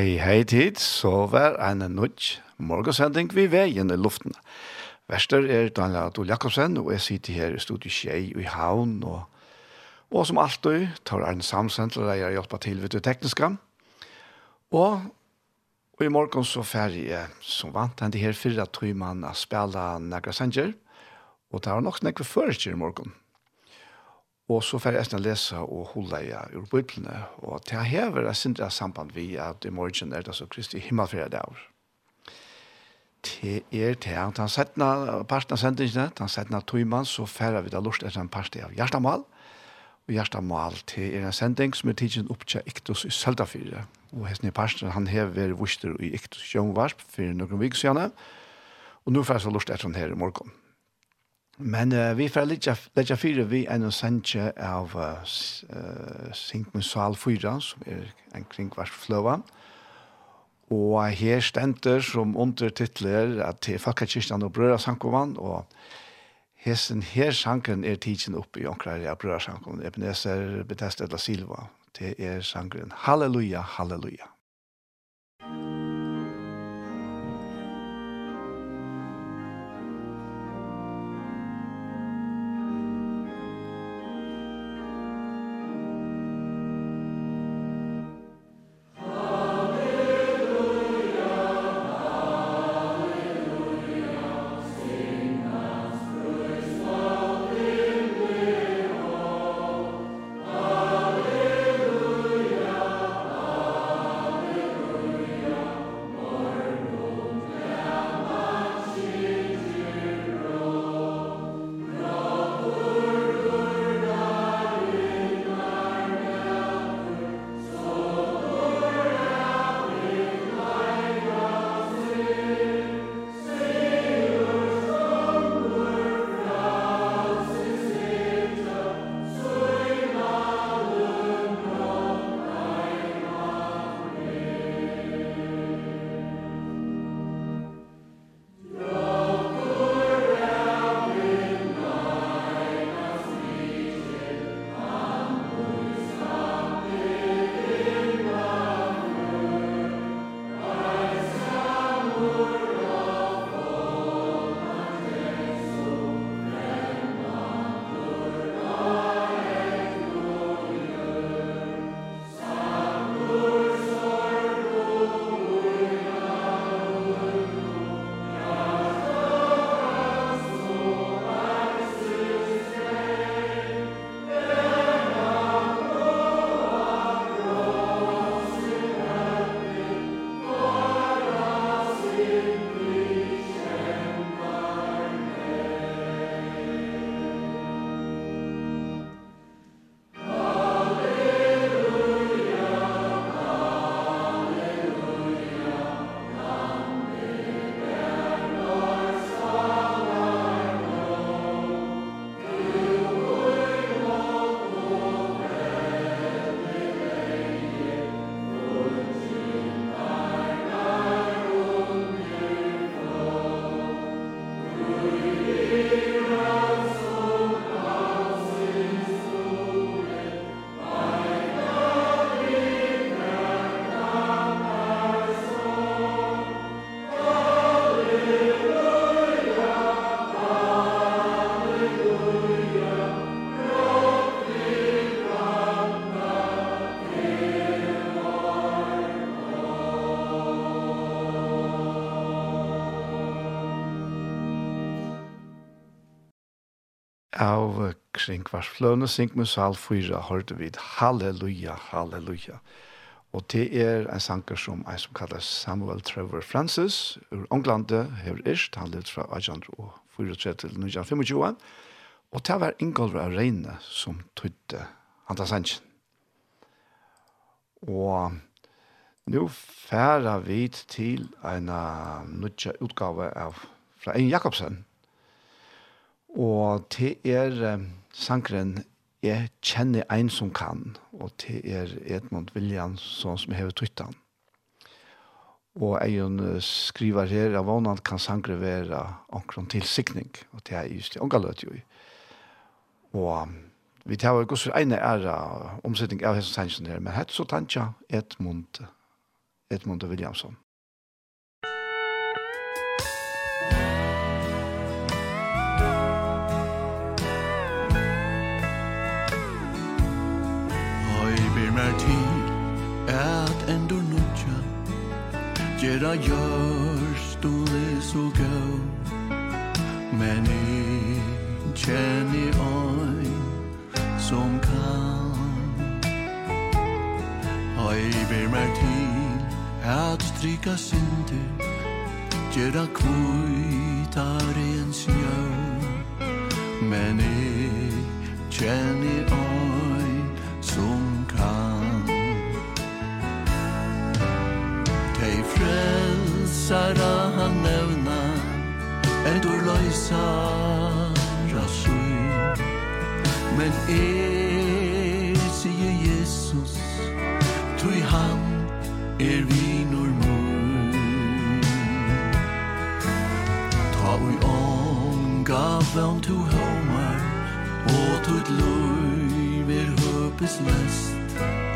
Hei, hei tid, så var en nødt morgensending vi veien i luften. Vester er Daniel Adol Jakobsen, og jeg sitter her i studiet Kjei i Havn, og, og som alltid tar Arne Samsen til jeg hjelper til ved det tekniske. Og, og i morgen så ferdig jeg som vant henne her fire tøymann å spille Nagra Sanger, og det er nok snakket før i morgen. Og så får jeg nesten lese og holde i ur biblene. Og til jeg hever jeg sindre samband vi at i morgen er det så Kristi himmelfjerde dager. Til er til at han settene, parten av sendingene, han settene tøymann, så får vi da lort etter en parti av Gjertamal. Og Gjertamal til er en sending som er tidsen opp til Iktus i Søltafire. Og hesten i parten, han hever vært vuster i Iktus Jønvarsp for noen vik siden. Og nå får jeg så lort etter han her i morgen. Men uh, vi får litt av fire vi er noen sendtje av uh, Sink Sal 4, som er en kringvars fløven. Og her stender som undertitler at til Falkakirsten og Brøra Sankovan, og hesten her sanken er tidsen oppe i omkring av Brøra Sankovan, Ebenezer Bethesda Silva. Det er sanken Halleluja, Halleluja, Halleluja. kring vars fløne, synk med sal fyra, hørte vi halleluja, halleluja. Og det er en sanger som en som kalles Samuel Trevor Francis, ur Ånglande, hever ist, han levde fra 1834 til 1925, og det var Ingolver av Reine som tøyde Anta Sanchen. Og nå færer vi til en nødja utgave av fra Ein Jakobsen, Og det er um, sankren jeg kjenner en som kan, og til er Edmund Viljansson som hever tøytan. Og jeg skriver her av vannene kan sangre være omkron tilsikning, og det er just det omgalløt jo. Og vi tar jo gos for ene ære omsetning av hessens sannsyn her, men hette så tantja Edmund, Edmund Williamson. vågnar til at endur nutja Gera görs då det så gå Men i känner oi Som kan oi ber mer til at stryka synder Gera kvitar en snö Men i känner frelsara han nevna Et ur løysara Men er sige Jesus Tui han er vinur mun Ta ui onga vant tu homar Og tut lui ver høpes lest.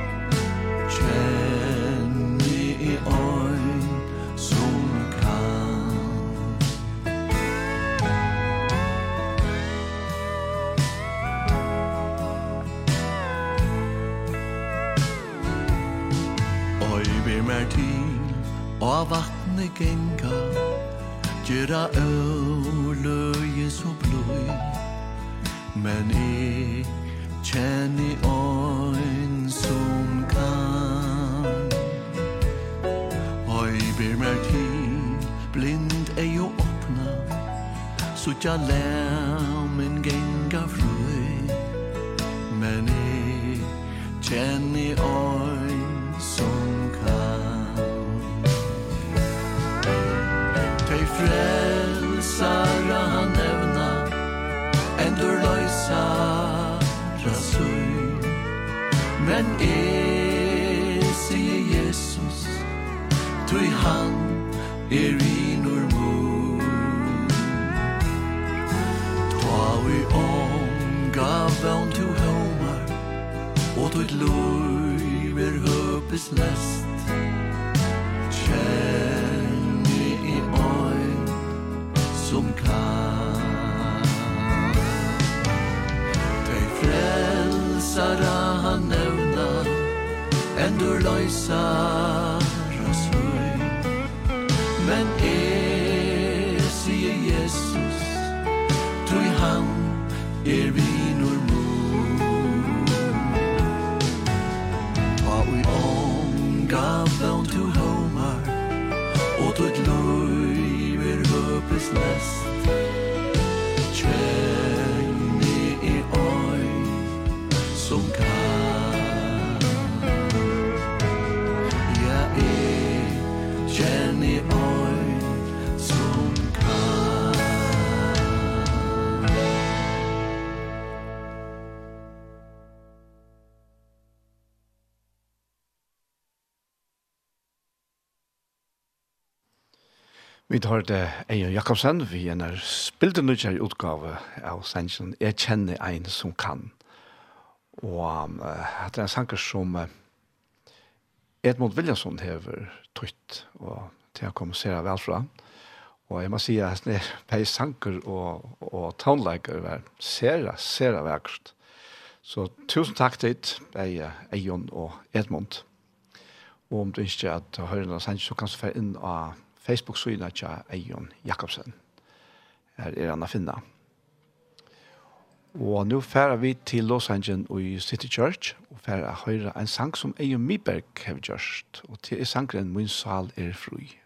Gjera øvløye så bløy Men jeg kjenn øyn som kan. Høy ber mer til Blind er jo åpna Så jeg Vi tar det Eion Jakobsen, vi er en spilte nødvendig utgave av Sensen, «Jeg kjenner en som kan». Og um, det er en sanger som uh, Edmund Williamson hever trytt, og til å kommunisere vel fra. Og jeg må si at det er sanger og, og tonelegger var sere, sere verkst. Så tusen takk til deg, Eion og Edmund. Og om du ikke at hører noe sanger, så kan du få inn av Facebook-synet til Eion Jakobsen. Her er han å finne. Og nå færer vi til Los Angeles og i City Church, og færer å høre en sang som Eion Miberg har gjort, og til sangren «Min sal er fri».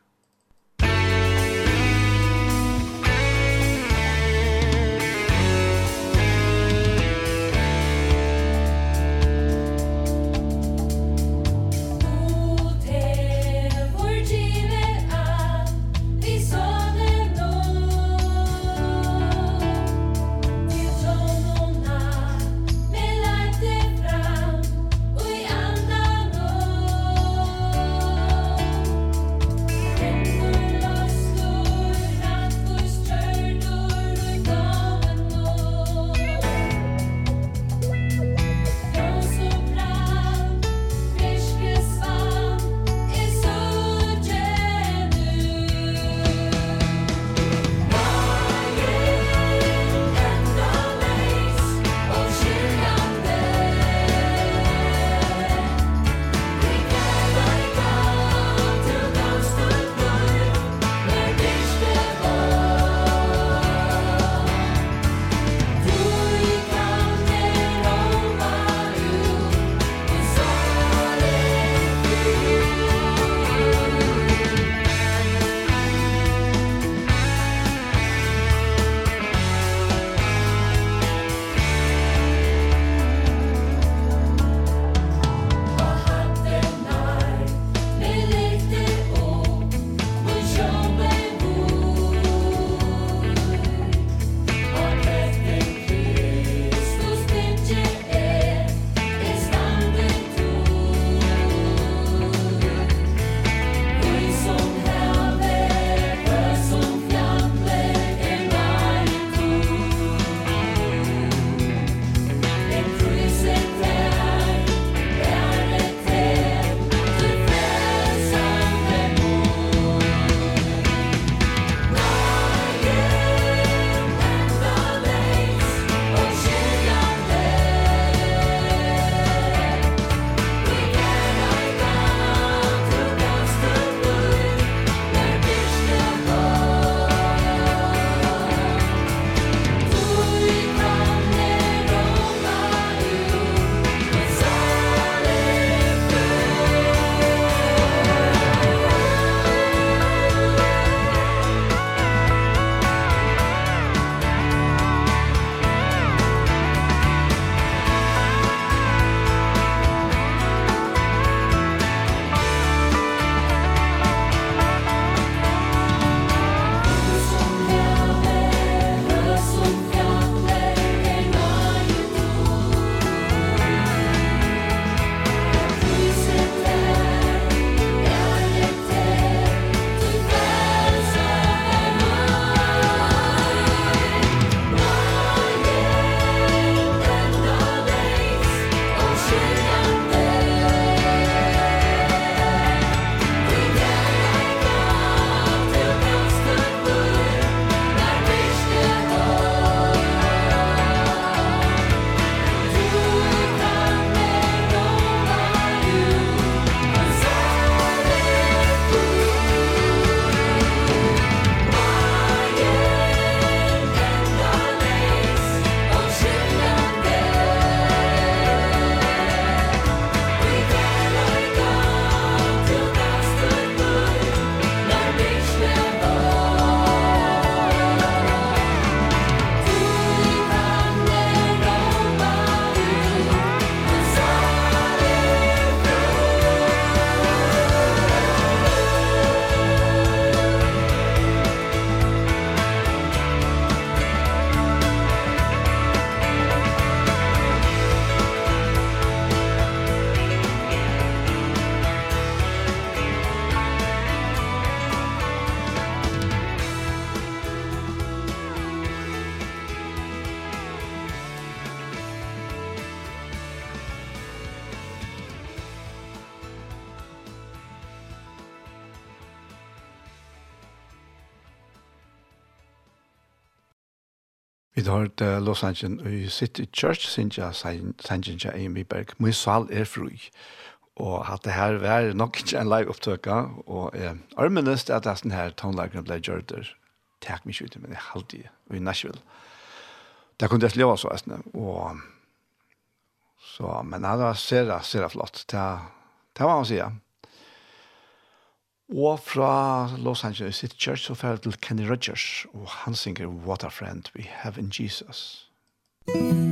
hørt uh, Los Angeles i City Church, synes jeg, sannsyn til Amy Berg. Min sal er fri. Og at det her var nok ikke en live opptøkka, og eh, armenest at det her tonelagren ble gjørt der. Takk mye ut, men jeg halte det, i Nashville. Det kunne jeg leve så, æstene, og så, men det var sera, sera flott. Det, det var han sier. Og fra Los Angeles City Church så fer til Kenny Rogers, og han synger What a Friend We Have in Jesus. Mm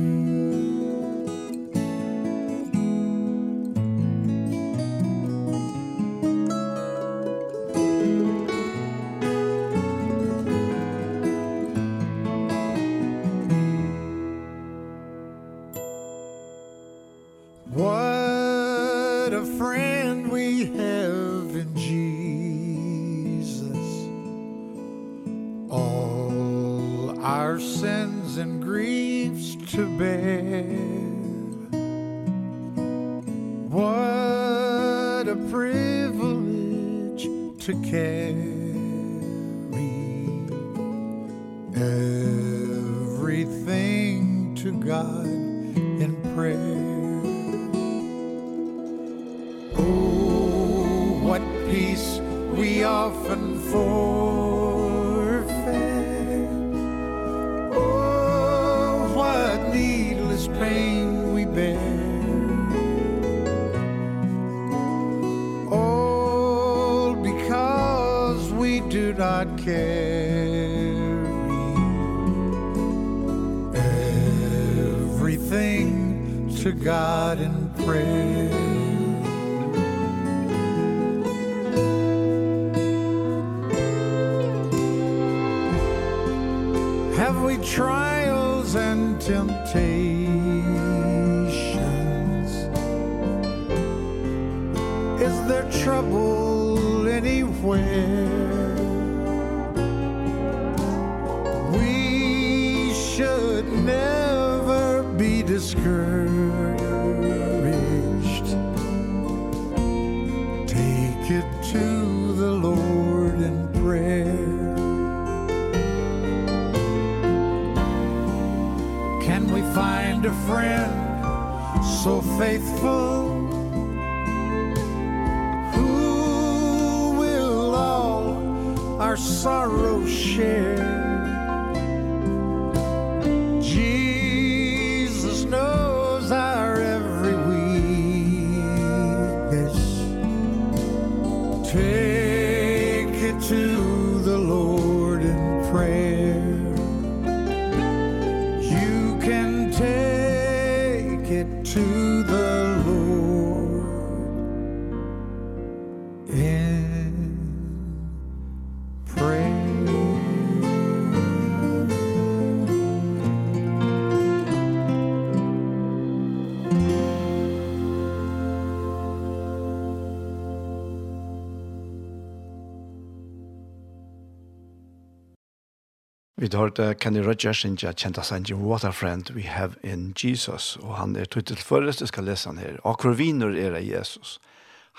Vi hørte Kenny Rogers sin kjenta sangen What a friend we have in Jesus. Og han er tøytel først, jeg skal lese han her. Og hvor viner er av Jesus.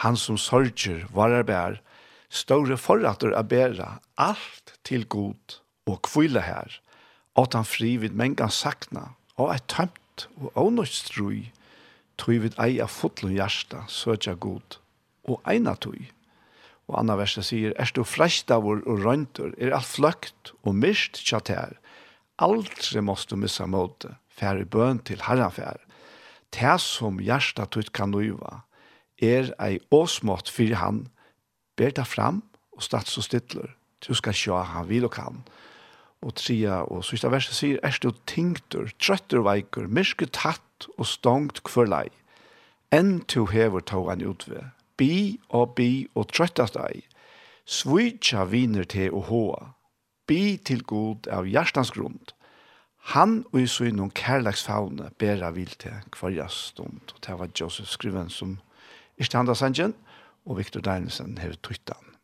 Han som sørger, varer bær, store forrater er bæra, alt til god og kvile her. At han fri vid mengan sakna, og er tømt og avnøystrui, tøy vid eia fotlun hjärsta, søtja god, og eina tøy. Og anna verset sier, er du frest av og røyntur, er alt fløkt og mist tjatær. Aldri måst du missa måte, færre bøn til herran fær. Tæ som hjärsta tutt kan uiva, er ei åsmått fyrir han, ber ta fram og stats og stittler, du skal sjå han vil og kan. Og tria og sista verset sier, er du tinktur, trøttur veikur, myrke tatt og stongt kvørlei, enn tu hever tågan utve, bi og bi og trøttast ei, svitja viner til og hoa, bi til god av hjertans grund, han og i synon kærlagsfavne bera vil til kvarja stund, og det var Joseph Skriven som ikke standa sangen, og Victor Deinesen hever tøytan.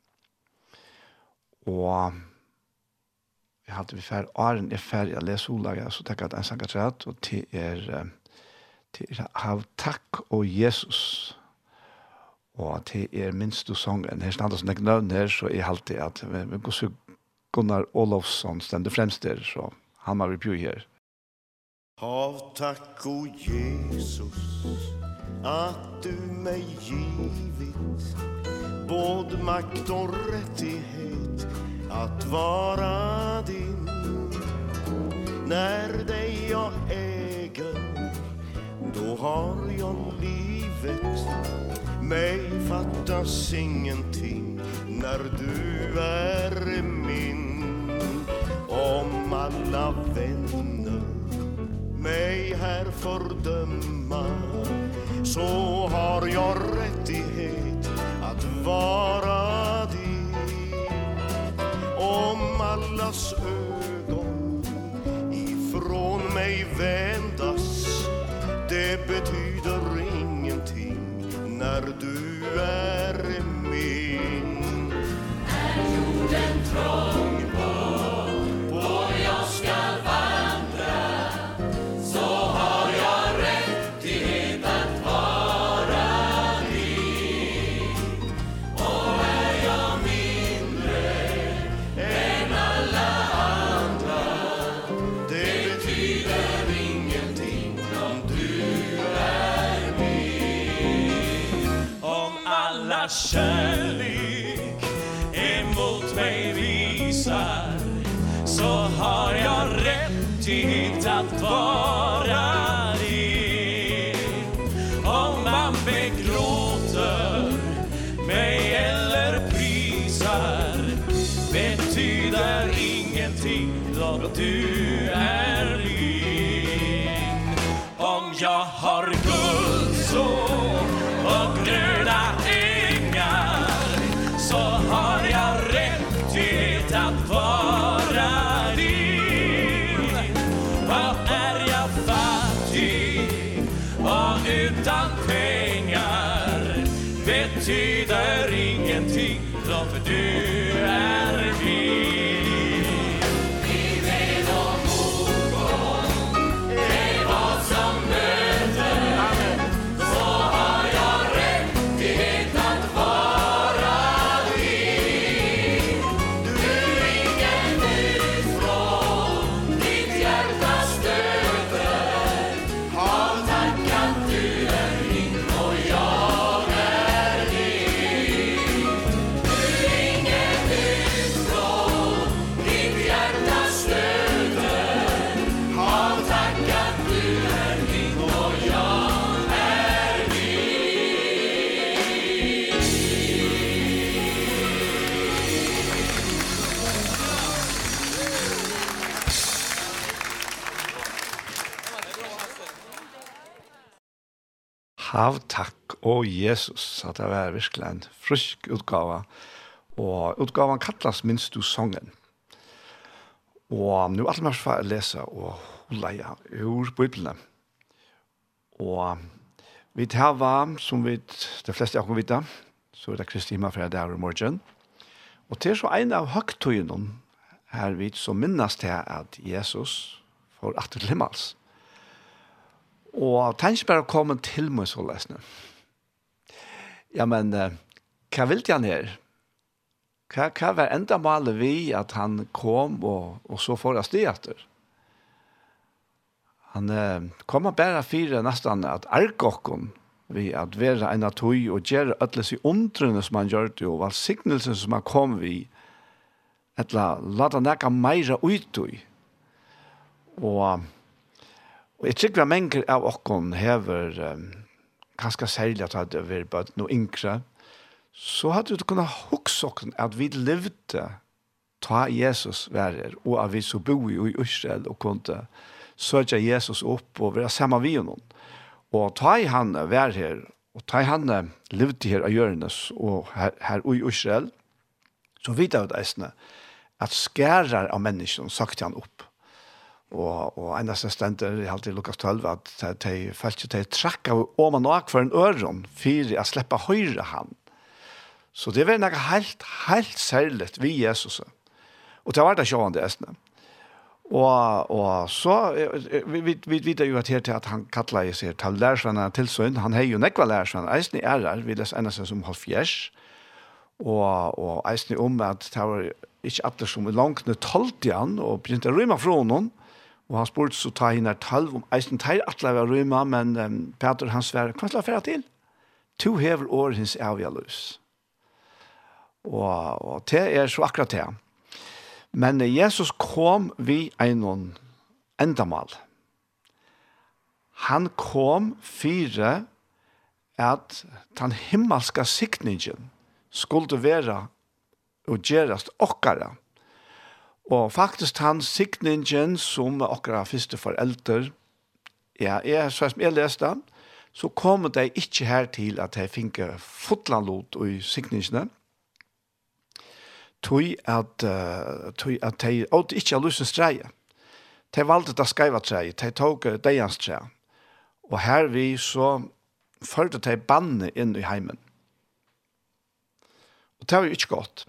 Og vi hadde vi fær, Aren er ferdig å lese olaget, så takk at en sanger og til er, til er, av takk og Jesus og til er minst du sången. Her standa som jeg nøvn her, så er alltid at vi går så Gunnar Olofsson stender fremst der, så han har vi bjør her. Hav takk, o Jesus, at du meg givit både makt og rättighet att vara din När dig jag äger, då har jag livet Mig fattas ingenting när du är min. Om alla vänner mig här fördöma Så har jag rättighet att vara din. Om allas ögon ifrån mig vändas Det betyder ingenting när du är min. Är jorden trång att vara din. Om man begråter mig eller prisar Betyder ingenting blott du är min. Om jag har Hav takk og Jesus, at det var virkelig en frisk utgave. Og utgaven kallas Minst du songen. Og nu alt mer for å lese og leie ur Bibelen. Og vi tar som vi, de fleste av vita, så er det Kristi Himmelfra der i morgen. Og til så en av høgtøyene her vi som minnes til at Jesus får at til himmels. Og tenk bare å komme til meg så løsne. Ja, men hva vil han her? Hva, hva var enda malet vi at han kom og, og så får jeg sted etter? Han eh, kommer bare fire nesten at arkokken vi at være en av tog og gjøre alle de undrene som han gjør det og valsignelsen som han kom vi etla la det nekka meira ut og Og jeg tykker mange av okken hever um, ganske særlig at det var bare noe yngre, så hadde du kunnet huske okken at vi levde ta Jesus værer, og at vi så bo i Israel og kunne søke Jesus opp og være sammen med noen. Og ta i han vær her, og ta i han levde her av Jørnes og her, her i Israel, så vidt av det eisene, at skærer av menneskene, sagt han opp og og einast stendur i halt Lukas 12 at tei falt tei trakka om man nok for en øron fyrir at sleppa høyre han. Så det var nok helt helt særligt vi Jesus. Og det var det sjående æsne. Og, og så, vi, vi, vi vet jo at her til at han kattler seg til lærersvennene til sønn, han har jo nekva lærersvennene, eisen i ærer, vi les ennå seg som halvfjers, og, og eisen om at det var ikke atter som langt nødt tolvt igjen, og begynte å rymme fra noen, og Og han spurte så ta henne tølv om eisen teir atle av rymma, men um, Peter han svær, hva skal jeg til? To hever år hins avja løs. Og, og det er så akkurat det. Men Jesus kom vi einon endamal. Han kom fire at den himmelska sikningen skulle være og gjerast okkara Og faktisk han signingen som akkurat første forelder, ja, jeg, så som jeg leste så kom de ikke her til at de fikk fotlandlot i signingene, tui at, uh, tog at de åtte ikke av lusens treie. streie. De valgte det skreiva treie, de tog deians treie. Og her vi så førte de banne inn i heimen. Og det var jo ikke godt.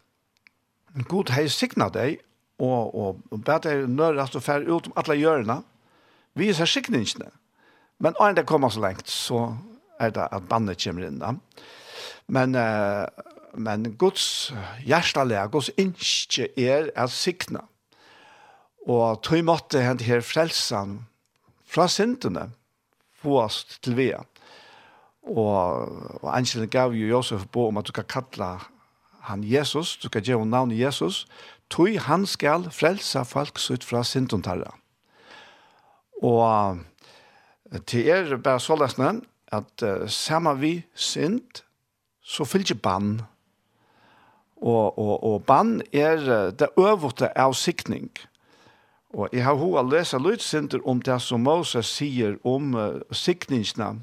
Men God hei signa deg og, og, og bedre nøyrast og færre ut om alle hjørnene, vi ser skikningene. Men når det kommer så lengt, så er det at bandet kommer inn da. Men, uh, men Guds hjertelige, Guds innskje er at sikna. Og tog måtte hent her frelsen fra syndene, få oss til via. Og, og Angelen gav jo Josef på om at du kan kalla han Jesus, du kan gjøre navnet Jesus, tog han skal frelsa folk sutt fra sindontarra. Og til er bare så løsne, at uh, samme vi synd, så fyllt bann. Og, og, og bann er det øvete av sikning. Og jeg har hoa lesa lydsynder om det som Moses sier om uh, sikningsna.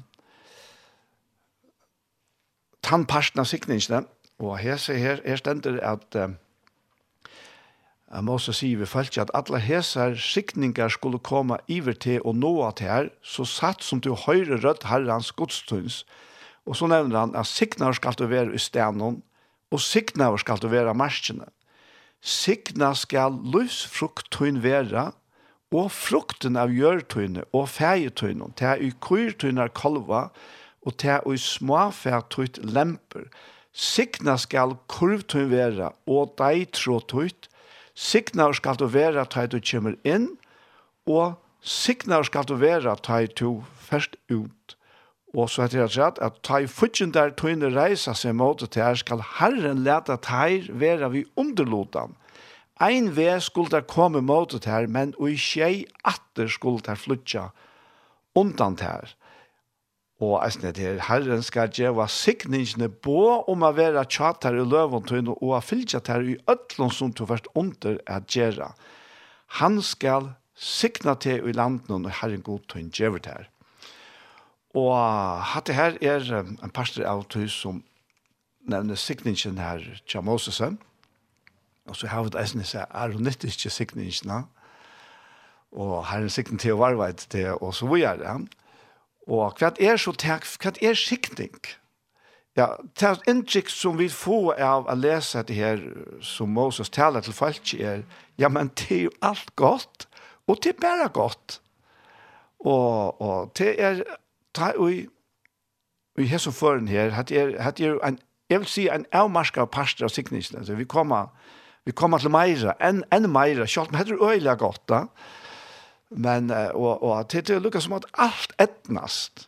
Tannparten av sikningsna. Og her ser her, her stender at uh, Mose sier vi følte at alle hesar skikningar skulle komme iver til og nå til her, så satt som du høyre rødt herrens godstuns. Og så nevner han at siknar skal du være i stenen, og siknar skal du være marskene. Sikna skal løsfruktun være, og frukten av gjørtøyne og fegetøyne, til i kyrtøyne kolva, og til i småfætøyt lemper. Sikna skal kurvtøyne være, og deg tråtøyt, Signa skal du være til du kommer inn, og signar skal du være til du først ut. Og så heter det rett at ta i futjen der tøyne reisa seg mot til her skal Herren leta teir vera vi underlotan. Ein ve skulle der komme mot til her, men og i skjei atter skulle der flutja undan til her. Og eisne til Herren skal djeva sikningene på om å være tjater i løventøyne og å fylgja ter i øtlån som du først under er djera. Han skal sikna til i landen og Herren god tøyn djever her. Og hatt det her er en pastor av tøy som nevner sikningen her til Moses. Og så har vi eisne seg ikke sikningene og Herren sikning til å varve til og så vi er det. Ja Og hva er så takk, hva er skikning? Ja, det er inntrykk som vi får av å lese det her som Moses taler til folk er, ja, men det er jo alt godt, og det er bare godt. Og, og det er, det er jo, vi har som føren her, det er, det er en, jeg vil si en avmarska parster av sikningsene, så vi kommer, vi kommer til meira, enn en meira, selv om det er øyelig godt da, ja Men, og, og til til lukka som at alt etnast,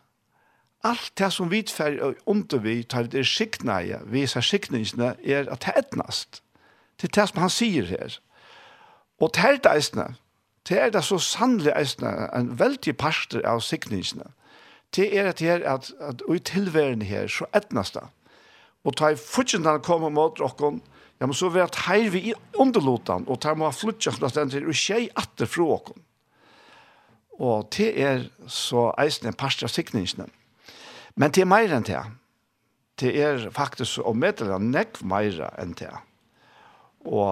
alt det som vi fer under vi tar det skikneie, vi sa skikningene, er at det etnast. Til det som han sier her. Og telt er det eisne, det er det så sannlig eisne, en veldig parster av skikningene. Det er at her at, at i tilværen her, så etnast. Og ta i fortjentene koma mot dere, ja, men så vil jeg her vi underlotan, og ta må ha flyttet, den til i skje atter fra dere. Og det er så eisen en parst av sikningene. Men det er mer enn det. Det er faktisk å medle nekv mer enn det. Og,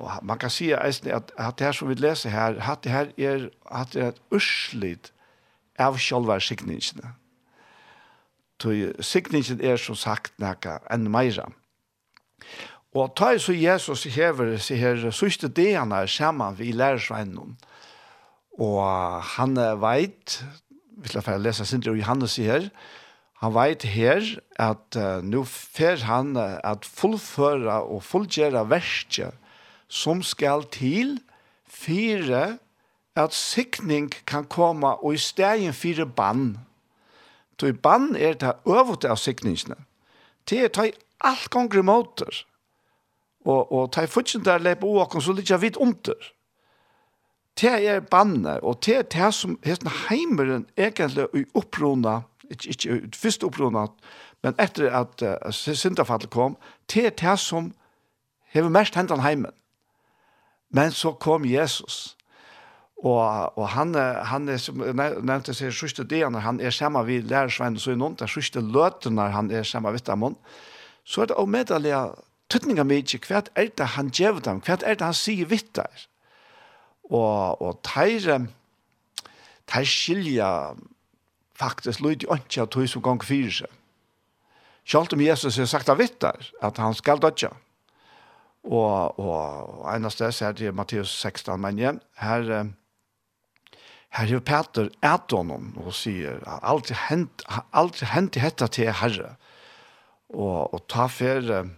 og man kan si eisen at, at det her som vi leser her, at det her er, at det er et urslit av sjølve sikningene. Sikningen er som sagt nekka enn meira. Og ta så Jesus hever seg her sørste degene sammen vi lærersvennen, Og han veit, vi skal få lese Sintra og Johannes her, han veit her at uh, nå fer han at fullføre og fullgjøre verset som skal til fire at sikning kan komme og i stegen fire bann. Så i bann er det øvete av sikningene. Det er det alt gonger måter. Og, og det er fortsatt der leper åkken så litt jeg vidt omter det er banne, og det er det som hesten heimeren egentlig i opprona, ikke, ikke i første opprona, men etter at uh, syndafallet kom, det er det som hever mest hentan heimen. Men så kom Jesus, og, og han, han er, som nevnte seg sørste delen, han er sammen ved lærersveien, så er noen er sørste løtene han er sammen ved dem, så er det omedelig tøtninga mykje, hva er det han gjør dem, hva er det han sier vidt der? og, og teir, teir skilja faktisk lyd i ønske tog som gong fyrir seg. Sjalt om Jesus har sagt av vittar at han skal dødja. Og, og eneste er det Matteus 16, men igjen, her, her er Peter et honom og sier alt hent, alt hent i hetta til Herre. Og, og ta fer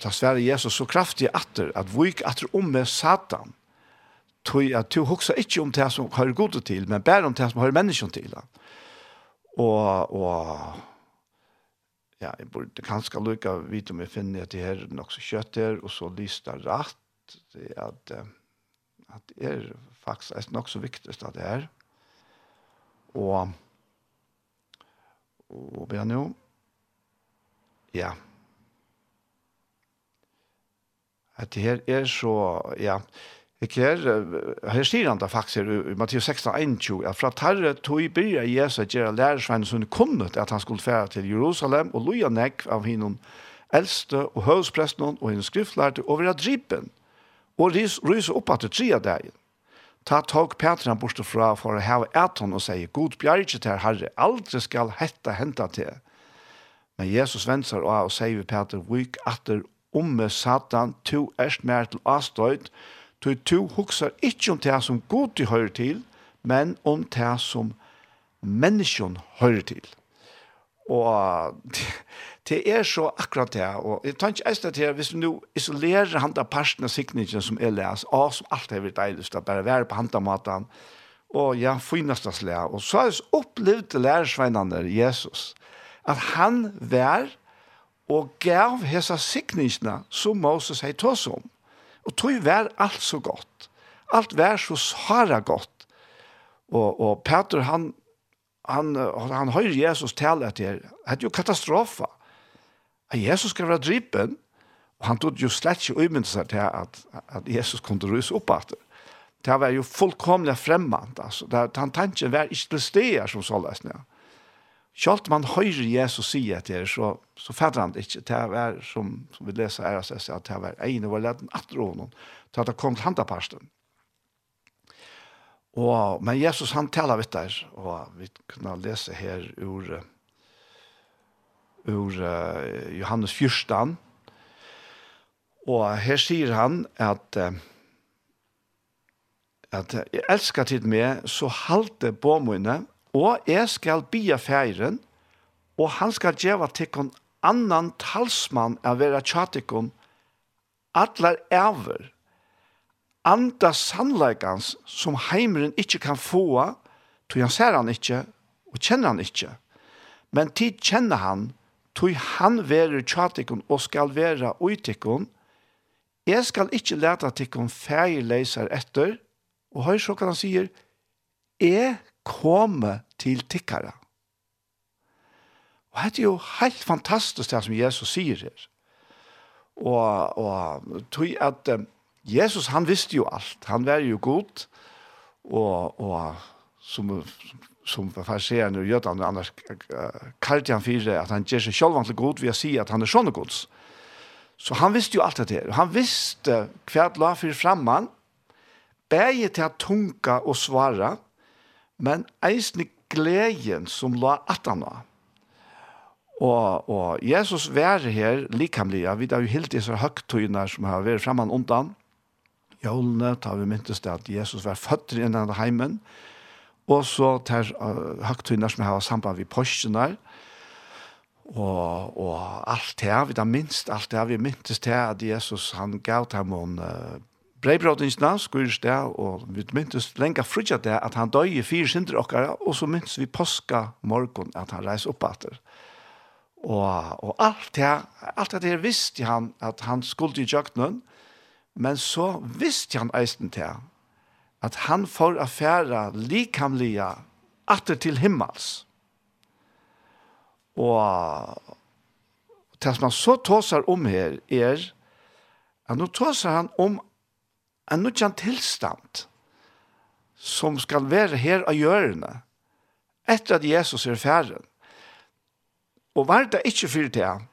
ta sverre Jesus så kraftig atter at vik atter om med Satan tog at du husker ikke om det som har god til, men bare om det som har mennesken til. Og, og ja, jeg burde kanskje lykke å vite om jeg finner at det her er nok så kjøtt her, og så lyster rett, det er at, at det er faktisk er nok så viktig at det er. Og, og vi nå, ja, at det her er så, ja, Ikke her, her sier han da faktisk i Matteus 16, 21, at fra tarre tog byrja Jesus gjøre lærersvennen som kunnet at han skulle fære til Jerusalem og loja nekk av hinnom eldste og høvdspresten og hinnom skriftlærte over at dripen og rys, ryse opp at det tria dagen. Ta tog Petran bortstå fra for å heve eton og sier, God bjerg til herre, aldri skal hetta henta til. Men Jesus venser og sier vi Peter, vik atter omme satan, to erst mer til avstøyt, Tøy to hugsar ikkje om det som god du høyre til, men om det som menneskjon høyre til. Og det er så akkurat det, og jeg tar ikke eist det hvis vi nå isolerer han da parten av sikningen som er les, og som alt er vært deilig, at bare være på handamaten, og ja, finast av slag. Og så har jeg opplevd lærersveinene Jesus, at han vær og gav hesa sikningene som Moses hei tås om. Og tog vær alt så godt. Alt vær så svara godt. Og, og Peter, han, han, han høyre Jesus tale etter, det er jo katastrofa. At Jesus skal være drypen, og han tog jo slett ikke umynda seg til at, at Jesus kunne ruse opp etter. Det var jo fullkomlig fremmant, altså. Det, han tenkte hver ikke til steder som så løsning. Ja. Kjalt man høyre Jesus sier etter, så, så fatter han det ikke. Det er som, som vi leser RSS, at det er ene var leden at rånen, til at det kom til handaparsten. Og, men Jesus han taler vidt der, og vi kunne lese her ur, ur uh, Johannes 14, og her sier han at uh, at jeg elsker tid med, så halte på mine, og jeg skal bia færen, og han skal gjeva tikkun annan talsmann av vera tjatikkun, atler æver, anda sannleikans som heimeren ikkje kan få, tog han ser han ikkje, og kjenner han ikkje. Men tid kjenner han, tog han vera tjatikkun og skal vera uitikkun, Jeg skal ikkje leta at de etter, og høy så kan han sier, jeg komme til tikkara. Og det er jo helt fantastisk det som Jesus sier her. Og, og tog at um, Jesus, han visste jo alt. Han var jo god, og, og som, som farserende og jødene, annars uh, han fire at han gjør seg selv til god ved å si at han er sånne gods. Så han visste jo alt det her. Han visste hva la for fremman, begge til å tunga og svara, men eisne gleden som la atana. Og, og Jesus vær her likamlige, vi har jo helt disse høgtøyene som har vært fremme undan. Jolene tar vi myntes til at Jesus var født i denne heimen, og så tar uh, høgtøyene som har samband med postene, og, og alt det, vi har minst alt det, vi myntes til at Jesus han gav dem en uh, Breibrautingsna skurst det, og vi myntes lenge frutja det at han døg i fire synder okkara, og så myntes vi påska morgon at han reis opp atter. Og, og alt det, alt det her visste han at han skulle i jøknen, men så visste han eisen til at han får affæra likamlige atter til himmels. Og det som han så tåsar om her er at nå tåsar han om en nødjan tilstand som skal være her av hjørne etter at Jesus er færen. Og var det ikke fyrt til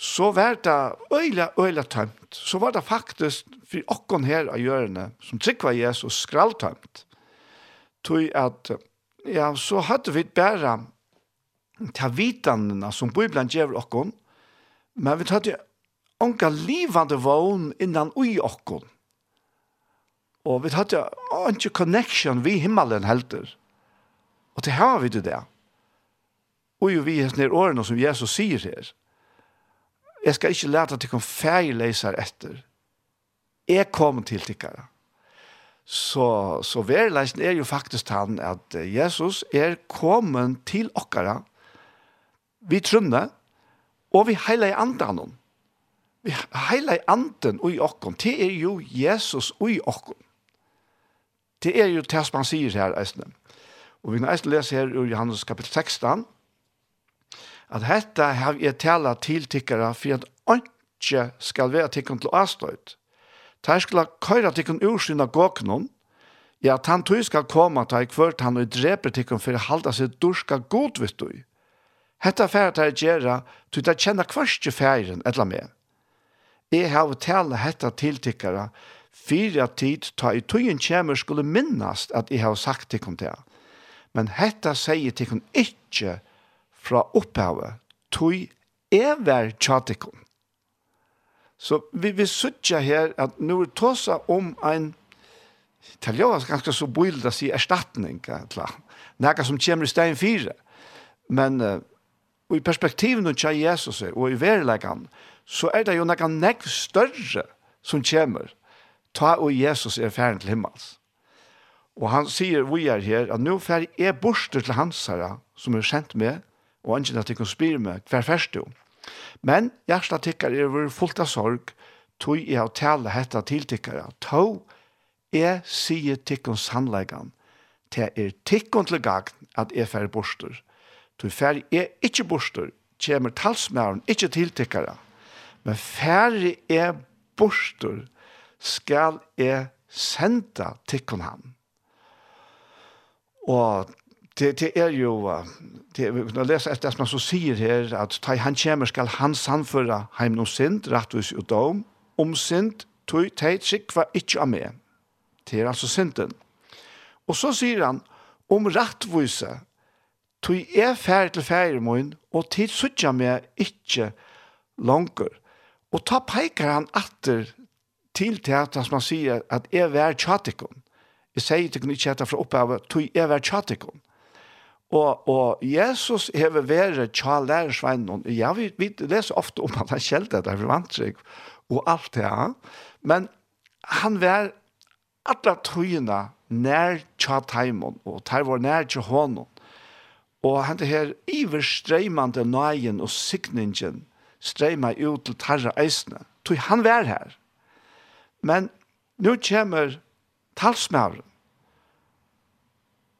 så var det øyla, øyla tømt. Så var det faktisk for okken her av hjørne, som tryggva Jesus skraltømt. Tøy at, ja, så hadde vi bare ta vitanene som Bibelen gjør okken, men vi hadde onka livande vogn innan ui okken. Og vi hadde ikke connection vi himmelen helter. Og til har vi det der. Og jo vi er nere årene som Jesus sier her. Jeg skal ikke lete til kom feilleiser etter. Jeg kom til tikkere. Så, så verleisen er jo faktisk han at Jesus er kommet til okkara. Vi trunne, og vi heiler i andre. Vi heiler i anden og i okkom. Det er jo Jesus og i okkom. Det er jo det som han sier her, Eisne. Og vi kan Eisne lese her ur Johannes kapittel 16, at dette har jeg tala til tikkere for at ikke skal være tikkene til avstøyt. Der skal køyre tikkene ur sin av gåkene, ja, at han tog skal komme til hvert han og dreper tikkene for å halde seg dorska god, vet du. Hetta færa tær gjera, tu ta kjenna kvarske færen etla med. Jeg har tala hetta til tiltikkara fyra tid ta i tøyen kjemer skulle minnast at jeg har sagt til det. Men hetta sier til kun ikke fra opphavet, tøy er vær tjatikon. Så vi vil sutja her at nu er tåsa om ein italiansk ganske så boilda si erstatning, nekka som kommer i stein fire. Men uh, i perspektiven av Jesus og i verilegan, så er det jo nekka nekk større som kjemur ta og Jesus er ferdig til himmels. Og han sier, vi er her, at nå fer er borster til hans herre, som er kjent med, og ikke at de kan spire med, hver først jo. Men hjertet tikkere er vår fullt av sorg, tog jeg å tale hette til tikkere. Tog jeg sier tikkun sannleggen, til er tikkun til gagn at jeg fer borster. Tog fer er ikke borster, kommer talsmæren ikke til tikkere. Men fer er borster, skal jeg senda tikkun han. Og det, det er jo, det, vi kunne lese etter det som han så sier her, at ta han kommer skal han samføre heim noen sint, rettvis og dom, om sint, tog teit sikva ikkje av meg. Det er altså sinten. Og så sier han, om rettvise, tog er færre til færre min, og tid suttja meg ikkje langer. Og ta peikar han atter til til at man sier at jeg er tjatikon. Jeg sier til ikke etter fra opphavet, tog jeg er tjatikon. Og, og Jesus hever vært tjalærersveinen. Ja, vi, vi leser ofte om at han kjelte det, vi vant seg, og alt det Ja. Men han var alle togene nær tjataimon, og teir var nær tja hånden. Og han det her iverstreimande nøyen og sikningen streima ut til tarra eisene. Tog han var her. Men nu kommer talsmæren.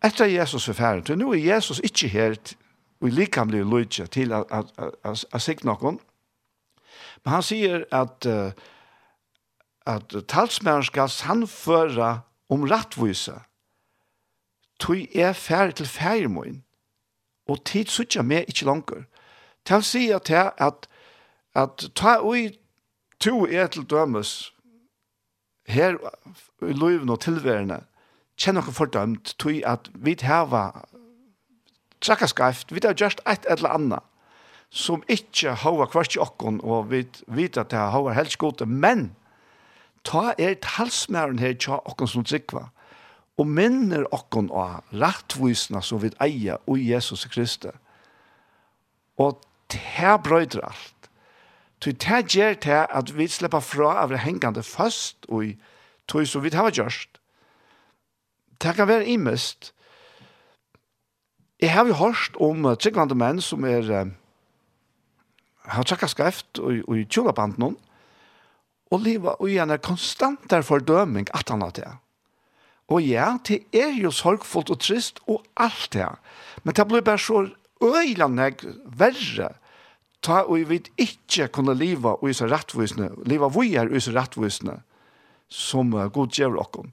Etter Jesus er ferdig, for nå er Jesus ikke her og i likamlig lydje til å sikte noen. Men han sier at, uh, at talsmæren skal sannføre om rettvise. Tui er ferdig til ferdigmån, og tid sitter meg ikke langer. Til å at, at, at ta ui to er til dømes her i løyven og tilværende kjenner dere fordømt til at vi har trakka skreft, vi har gjort et eller annet som ikke har kvart i okken og vi vet at det har helst godt, men ta er talsmæren her til okken som trikva og minner okken av rettvisene som vi eier og Jesus Kristus. Og det brøyder alt. Så det gjør det at vi slipper fra av det hengende fast og tog som vi har gjort. Det kan være imest. Jeg har jo hørt om tryggvande menn som er uh, har tjekka skreft og, og i tjolaband noen og liva og igjen er konstant der fordøming at han har det. Og ja, det er jo sorgfullt og trist og alt det. Men det blir bare så øylandig verre ta og vi vet ikke kunne leve og så rettvisne, leve vi er og så rettvisne, som uh, god gjør dere.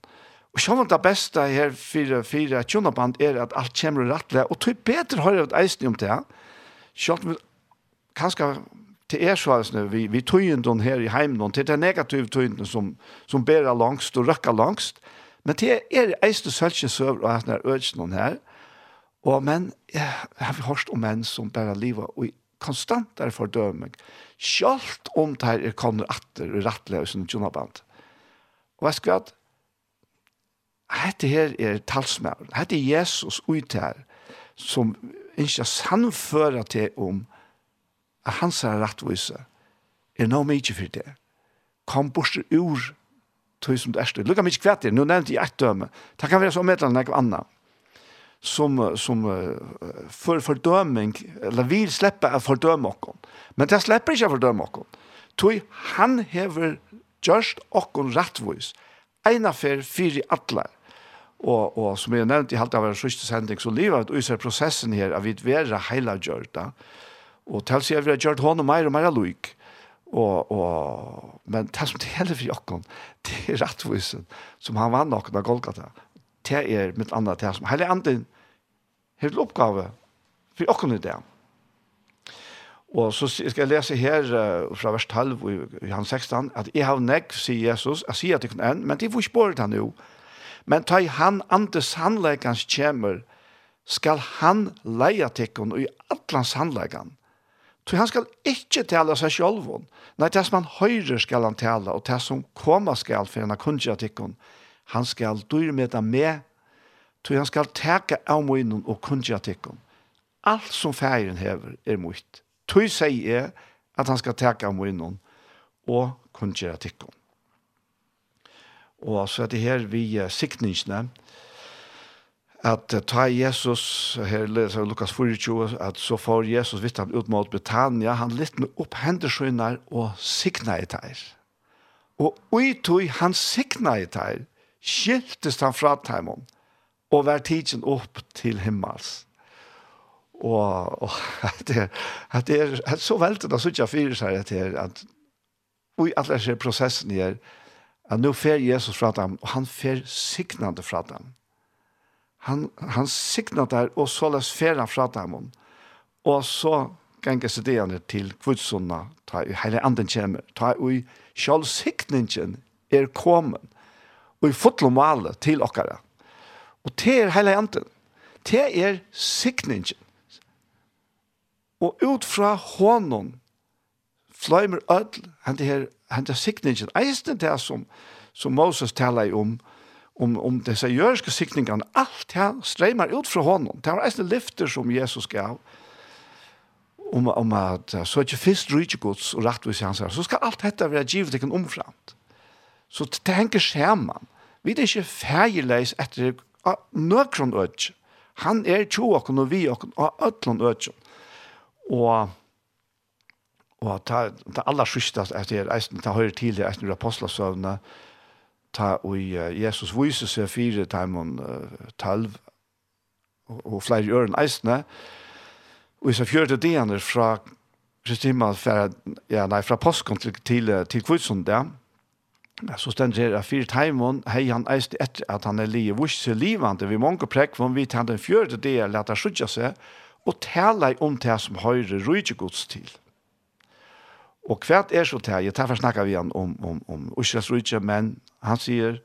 Og så det beste her for fire tjonaband er at alt kommer rettelig, og tog bedre høyre et eisen om det, Så om vi kanskje til er så vi, vi, vi tøyendon her i heimen, til det negative tøyendon som, som bærer langst og røkker langst, men til er eisen sølge søver og at eisen er øyne her, og men, jeg har hørt om menn som bærer livet og konstant er fordøming, sjalt om det her kommer atter og rettelig og sånn tjonaband. Og jeg skal at dette her er talsmæren, dette er Jesus ut her, som ikke sannfører til om at hans er rettvise, er noe mye for det. Kom bort ur tog som det er. Lukka mye kvært det, nå nevnte jeg et døme. Det kan være så medlemmene enn annet som som för fördömning eller vill släppa att fördöma oss. Men det släpper inte att fördöma oss. Tui han hever just okkon rattvois. Eina fer fyri atlar. Og, og som jeg nevnte i halvt av en sørste sending, så livet ut i prosessen her, av vi vera heila gjørt da. Og til sier vi har gjørt hånd og mer og meir loik. Og, og, men det som det gjelder for jokken, det er rettvusen som han vann noen av Golgata. Det er mitt andre, det som hele anden her til oppgave for åkken i det. Og så skal jeg lese her fra vers 12 i hans 16, at jeg har nekk, sier Jesus, jeg sier at det kan enn, men de får ikke båret han jo. Men ta i han andre sannleikans kjemer, skal han leia tekken og i atlan sannleikan. Så han skal ikke tale seg selv om. Nei, det som han høyrer skal han tale, og det som kommer skal for han har kunnet han skal dyrmeta med Tog han skal teka av munnen og kunja tikkum. Alt som færen hever er mutt. Tog sier er at han skal teka av munnen og kunja tikkum. Og så er det her vi sikningsne, at ta Jesus, her leser Lukas 24, at så får Jesus vitt ham ut mot Britannia, han litt med opp hendersynner og sikna i teir. Og ui tog han sikna i teir, skiltes han fra teimon og var tidsen opp til himmels. Og, og at det, at det er at så veldig da sutja fyrir seg at det er at og alle ser prosessen her at nå fer Jesus fra dem og han fer signande fra dem. Han, han signar der og så les fer han fra dem og så ganger seg det til kvudsonna ta i hele anden kjemmer ta i sjálfsikningen er kommet og i fotlomale til okkara Og det er hele anden. Det er sikningen. Og ut fra hånden fløymer ødel hente her, hente sikningen. Eisen det som, som Moses taler om, om, om disse jørske sikningene, alt det strømmer ut fra hånden. Det var eisen lyfter som Jesus gav om, om at så er ikke først rydde gods og rettvis hans her, så skal alt dette være givet ikke omframt. Så det henger skjermen. Vi er ikke ferdigleis etter av nøkron øtje. Han er tjo okken og vi okken av øtlon øtje. Og og ta ta alla sista at er eisen ta høyr til eisen apostlasøvna ta og Jesus vise seg fire timon talv og fleiri øren eisne og så fjørte det fra Kristima fra ja nei fra påskon til til til kvitsund der så stendt her at fyrt heimon hei han eist etter at han er livet vurs livande vi mange prekk von vi tante en fjørte det er sjutja skjutja seg og tala om det som høyre gods til. Og hvert er så til, jeg tar for snakke vi han om, om, om Israels rujtje men han sier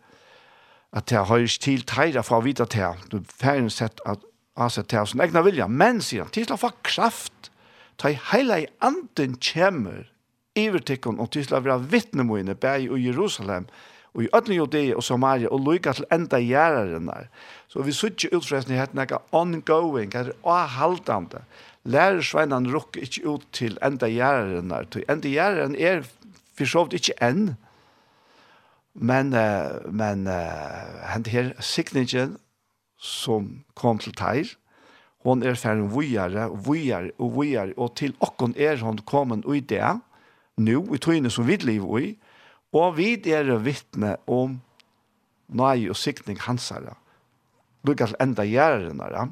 at det høyres til teire for å vite til, du færen sett at ansett det som egna vilja. Men sier han til å få kraft ta i hele i anden kjemmer ivertikken og til å være vittnemoene bare i Jerusalem og i ødne Judea og Samaria og lykke til enda gjæreren der. Så vi sitter utfresten i hette nekka ongoing, hette avhaldende. Lærer sveinan rukker ikke ut til enda gjæreren der. Enda gjæreren er for så vidt ikke enn. Men, men hente her sikningen som kom til teir, hon er ferdig vujare vujare og vujare, og til okkon er hon kommet ui det, nu i tøyne som vi lever i, og vi er vittne om nøye og sikning hans herre. Lykke til enda gjerne.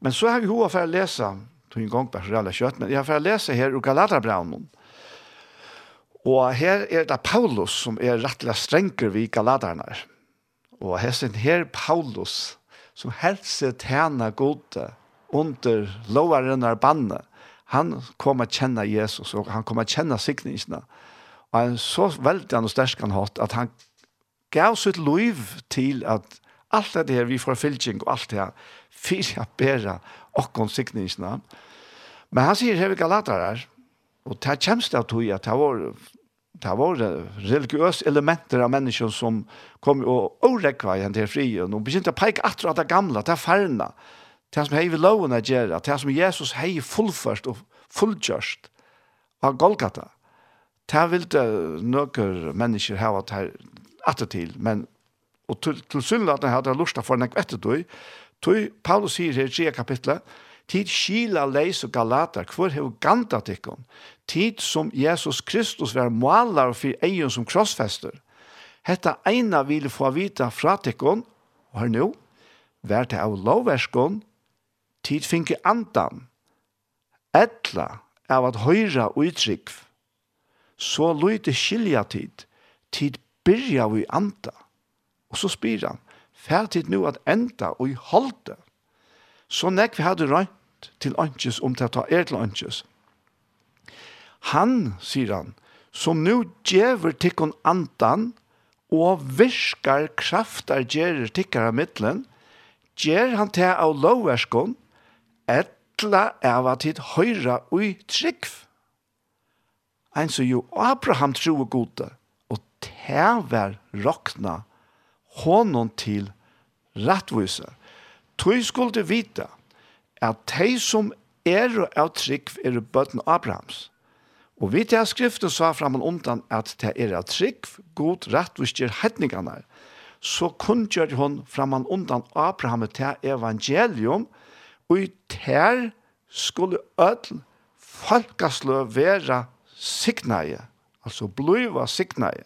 Men så har vi hova for å lese, tog en gang på for kjøtt, men jeg har for å lese her ur Galaterbraunen. Og her er det Paulus som er rettelig strenger vi Galaterna. Og hesten her Paulus som helse tjene gode under lovaren er bannet Han kom att Jesus och han kom att känna signingarna. Och han så veldig han og størst han hatt att han gav sitt liv till att alt det her vi får fylking och allt det här fyra bära och om signingarna. Men han sier, här vi galatar här och det här känns det tog at det var det var religiøse elementer av mennesker som kom och årekva igjen til frien och begynte peke peka av det gamla, det här det som hei vi loven er gjerra, det som Jesus hei fullførst og fullgjørst av Golgata, det vil det nøkker mennesker hava atter til, men og til, til syndene hadde jeg lust for nek etter du, tog Paulus sier her i 3 kapitlet, tid skila leis og galater, hvor hev ganta tikkun, tid som Jesus Kristus var malar for egen som krossfester, hetta eina vil få vita fra tikkun, og her nu, vær til av lovverskun, tid finke andan, etla av at høyra utrygg, så lyte skilja tid, tid byrja vi anda. Og så spyr han, færtid nu at enda og i holde. Så nekk vi hadde røynt til ønskjes om til å ta er til ønskjes. Han, sier han, som nu djever tikkun andan og virkar kraftar gjerer tikkara middelen, gjer han til av lovverskon etla av at hit høyra ui trygg. Ein så jo Abraham tro og gode, og tever rokna honom til rattvise. Tøy skulle vita at de som er av trygg er bøtten Abrahams. Og vi til skriften sa fram og undan at det er av trygg, god rattvist gjør hetningene. Så kunngjør hun fram og undan Abraham til evangelium, og og i ter skulle ødel folkeslø være signaie, altså bliva signaie.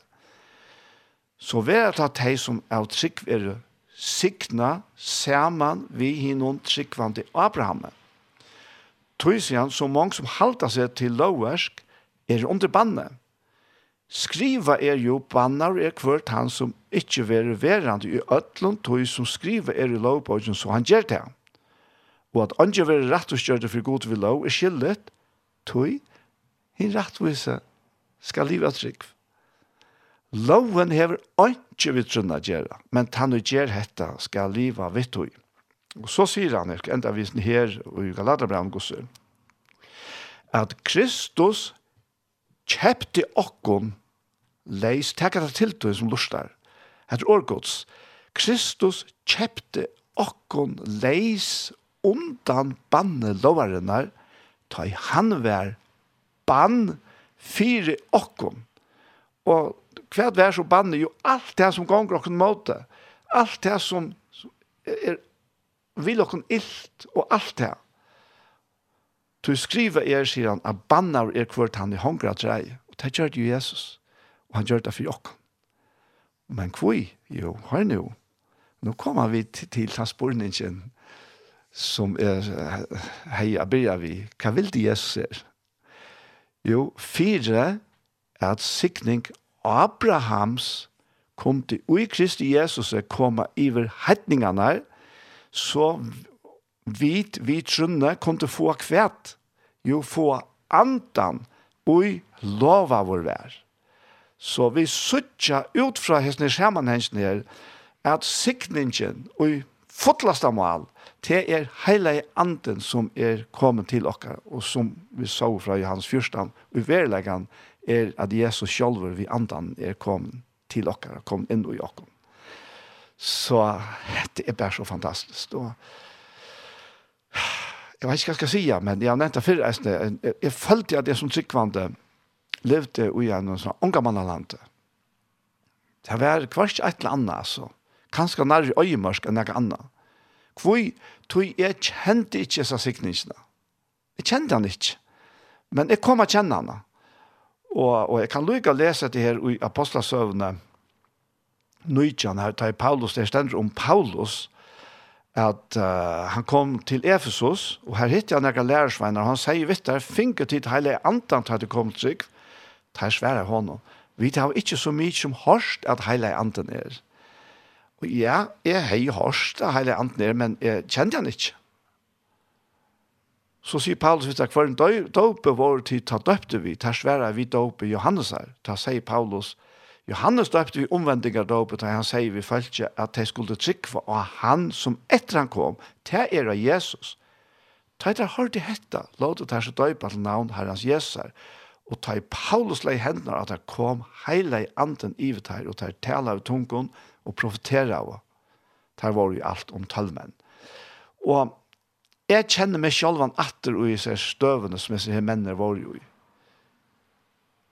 Så vera at tei som av trygg er signa saman vi hinnon tryggvande Abraham. Tøysian, så mange som halda seg til lovversk, er under banne. Skriva er jo bannar er kvart han som ikkje vera verande i ötlund tøy som skriva er i lovbogen, så han gjer det han og at andre vil rettviskjørte for god vil lov er skyldet, tog, hin rettvise skal livet trygg. Loven hever ikke vi trunna gjøre, men han og gjør dette skal livet vitt tog. Og så sier han, enda visen her i Galaterbrand gosser, at Kristus kjepte okkon leis, takk at det tog som lustar, etter årgods, Kristus kjepte okkon leis undan banne lovarenar, ta i han vær bann fire okkom. Og hva vær så banne jo alt det som gonger okkom måte, alt det som er vil okkom illt og alt det. Du skriver er, sier han, at bannar er kvart han i hongra trei. Og det gjør det jo Jesus. Og han gjør det for okkom. Men kvui, jo, hør nu. Nå kommer vi til, til hans som er hei a byrja vi. Hva vil det Jesus er? Jo, fire er at sikning Abrahams kom til ui Kristi Jesus er koma iver heitningene så vit vi trunne kom til få kvæt jo få andan ui lova vår vær. Så vi suttja ut fra hesne samanhengene her at sikningen ui fotlasta mal det er hele anden som er kommet til oss, og som vi så fra Johans 14, og verleggen er at Jesus selv vi anden er kommet til oss, kom inn i oss. Så det er bare så fantastisk. Og, jeg vet ikke hva jeg skal si, men jeg har nevnt det før, jeg, jeg følte at det som sikkvande levde i en sånn ungamannalande. Det var kvart et eller annet, altså. Kanskje nærmere øyemørsk enn noe annet. Kvoi, tog jeg kjente ikke disse sikningene. Jeg kjente han ikke. Men jeg kom å kjenne han. Og, og jeg kan lykke å lese det her i Apostlasøvne, Nøytjan her, tar Paulus, det stender om Paulus, at uh, han kom til Efesus, og her hittet han noen lærersveiner, og han sier, vitt der, finke tid heile andan til at det kom trygg, tar svære hånden. Vi tar ikke så mye som hørst at heile anden er. Og ja, jeg hei hørst det hele anten er, men jeg kjente han ikke. Så sier Paulus, hvis det er hver en døpe vår tid, ta døpte vi, ta svære vi døpe Johannes her. Ta sier Paulus, Johannes døpte vi omvendinger døpe, ta han sier vi følte at de skulle trykke og han som etter han kom, til er av Jesus. Ta etter har de hette, låt det ta så døpe til navn herrens Jesus her. Og ta i Paulus lei hendene at han kom heile i anden ivet her, og ta i tale av tungen, og profetere av. Det var jo alt om tølmen. Og jeg kjenner meg selv an atter og i seg støvende som jeg sier mennene var jo i.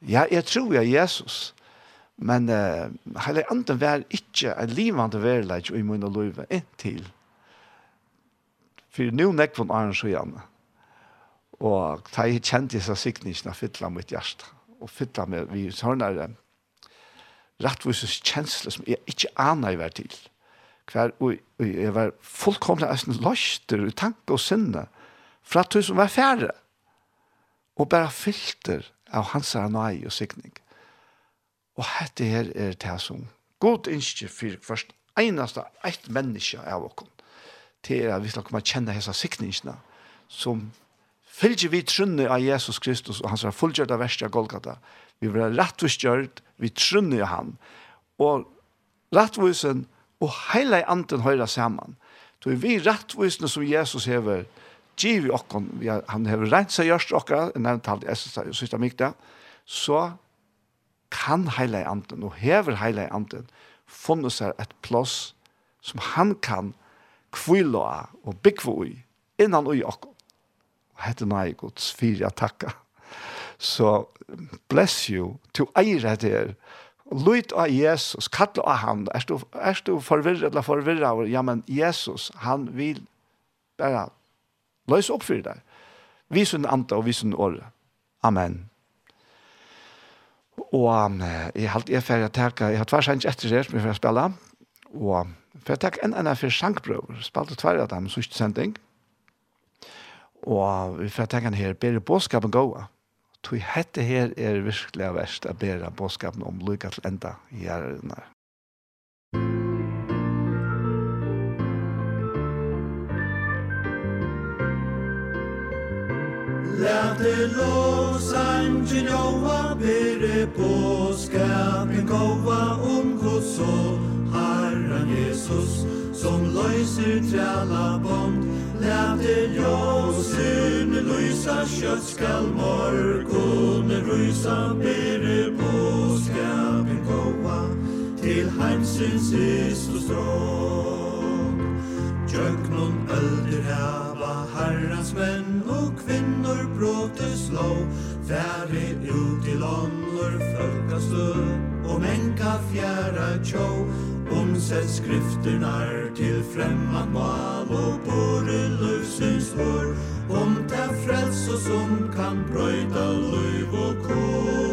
Ja, jeg tror jeg Jesus, men uh, hele anden var ikke en livende verleik i min og løyve inntil. For nå nekk von Arne Sjøjane. Og da jeg kjente disse sikningene, fytla mitt hjerte. Og fytla meg, vi sånne rettvises kjensle som jeg ikke aner jeg var til. Hver, og, og jeg var fullkomlig eisen løster i tanke og sinne fra at som var færre og bare filter av hans nøy og sikning. Og dette her er det som god innskje for først eneste ett menneske av oss til at vi skal komme kjenne hese sikningene som fylgjer vi trunne av Jesus Kristus og hans fullgjørte verste av Golgata, vi vil ha rettvistgjørt, vi trunner jo han. Og rettvisen og hele anden høyre saman. Så vi rettvisene som Jesus hever, giv i okken, han hever rent seg gjørst okra, nevnt alt i sista mykta, så kan heile anden, og hever heile anden, funnet seg et plass som han kan kvila og bygge i, innan ui okkon. Og hette nei gods fyrir takka. Så bless you, to eire der, Lut av Jesus, kall av han, er du, er du forvirret eller forvirret ja, men Jesus, han vil bare løse opp for deg. Vis en anta og vis en åre. Amen. Og um, jeg har alltid ferdig å tenke, jeg har tvers hans etter det som jeg får spille, og for jeg tenker en enn for sjankprøver, spalte tvær av dem, sørste sending, og vi får tenke en her, bedre båskapen gåa tog hette her er virkelig verst å bære bådskapen om lykke til enda i hjernene. Lært det lovsang en genova, bære bådskapen gåva om Guds og Herren Jesus, som løyser træla bånd, Näte ljósin lysa kjøtt skal morgon rysa bere boskapen gåa til heimsins ist og strån Tjöknon ölder hava herrans menn og kvinnor bråte sló, Fære ut til ånder fölkastö og menka fjæra tjå Omsett skrifterna til främman mal og borre lövsens hår. Om ta frälso som kan bröjda löv och kår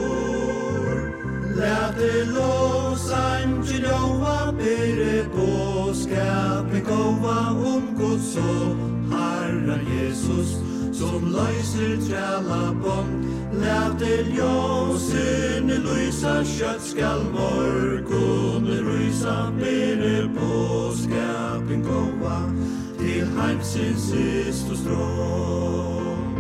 Lät det lovsang till joa bere på skapet goa om Guds så Herren Jesus som løyser træla bånd Læter ljósene lysa kjøtt skal morgon rysa bere på skapen gåa til heimsins sist og strån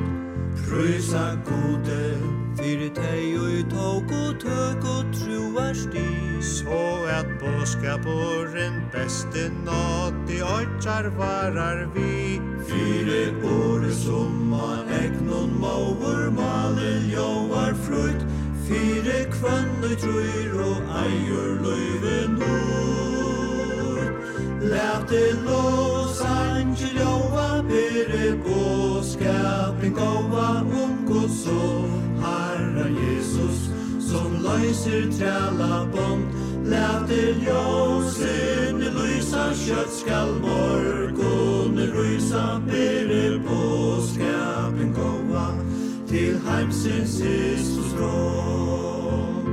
Prysa gode Fyre tei og tåg og tøk og truar sti Så at båskaporen beste nåt i åtjar varar vi Fyre åre summa egnon maur malen joar frutt. Fyre kvann og truir og eier løyve nord Læte lås angel joa bere båskapen gåa um gosor som løyser træla bånd Læter ljósen lysa kjøtt skal morgon rysa bere på skapen gåa til heimsins Jesus råd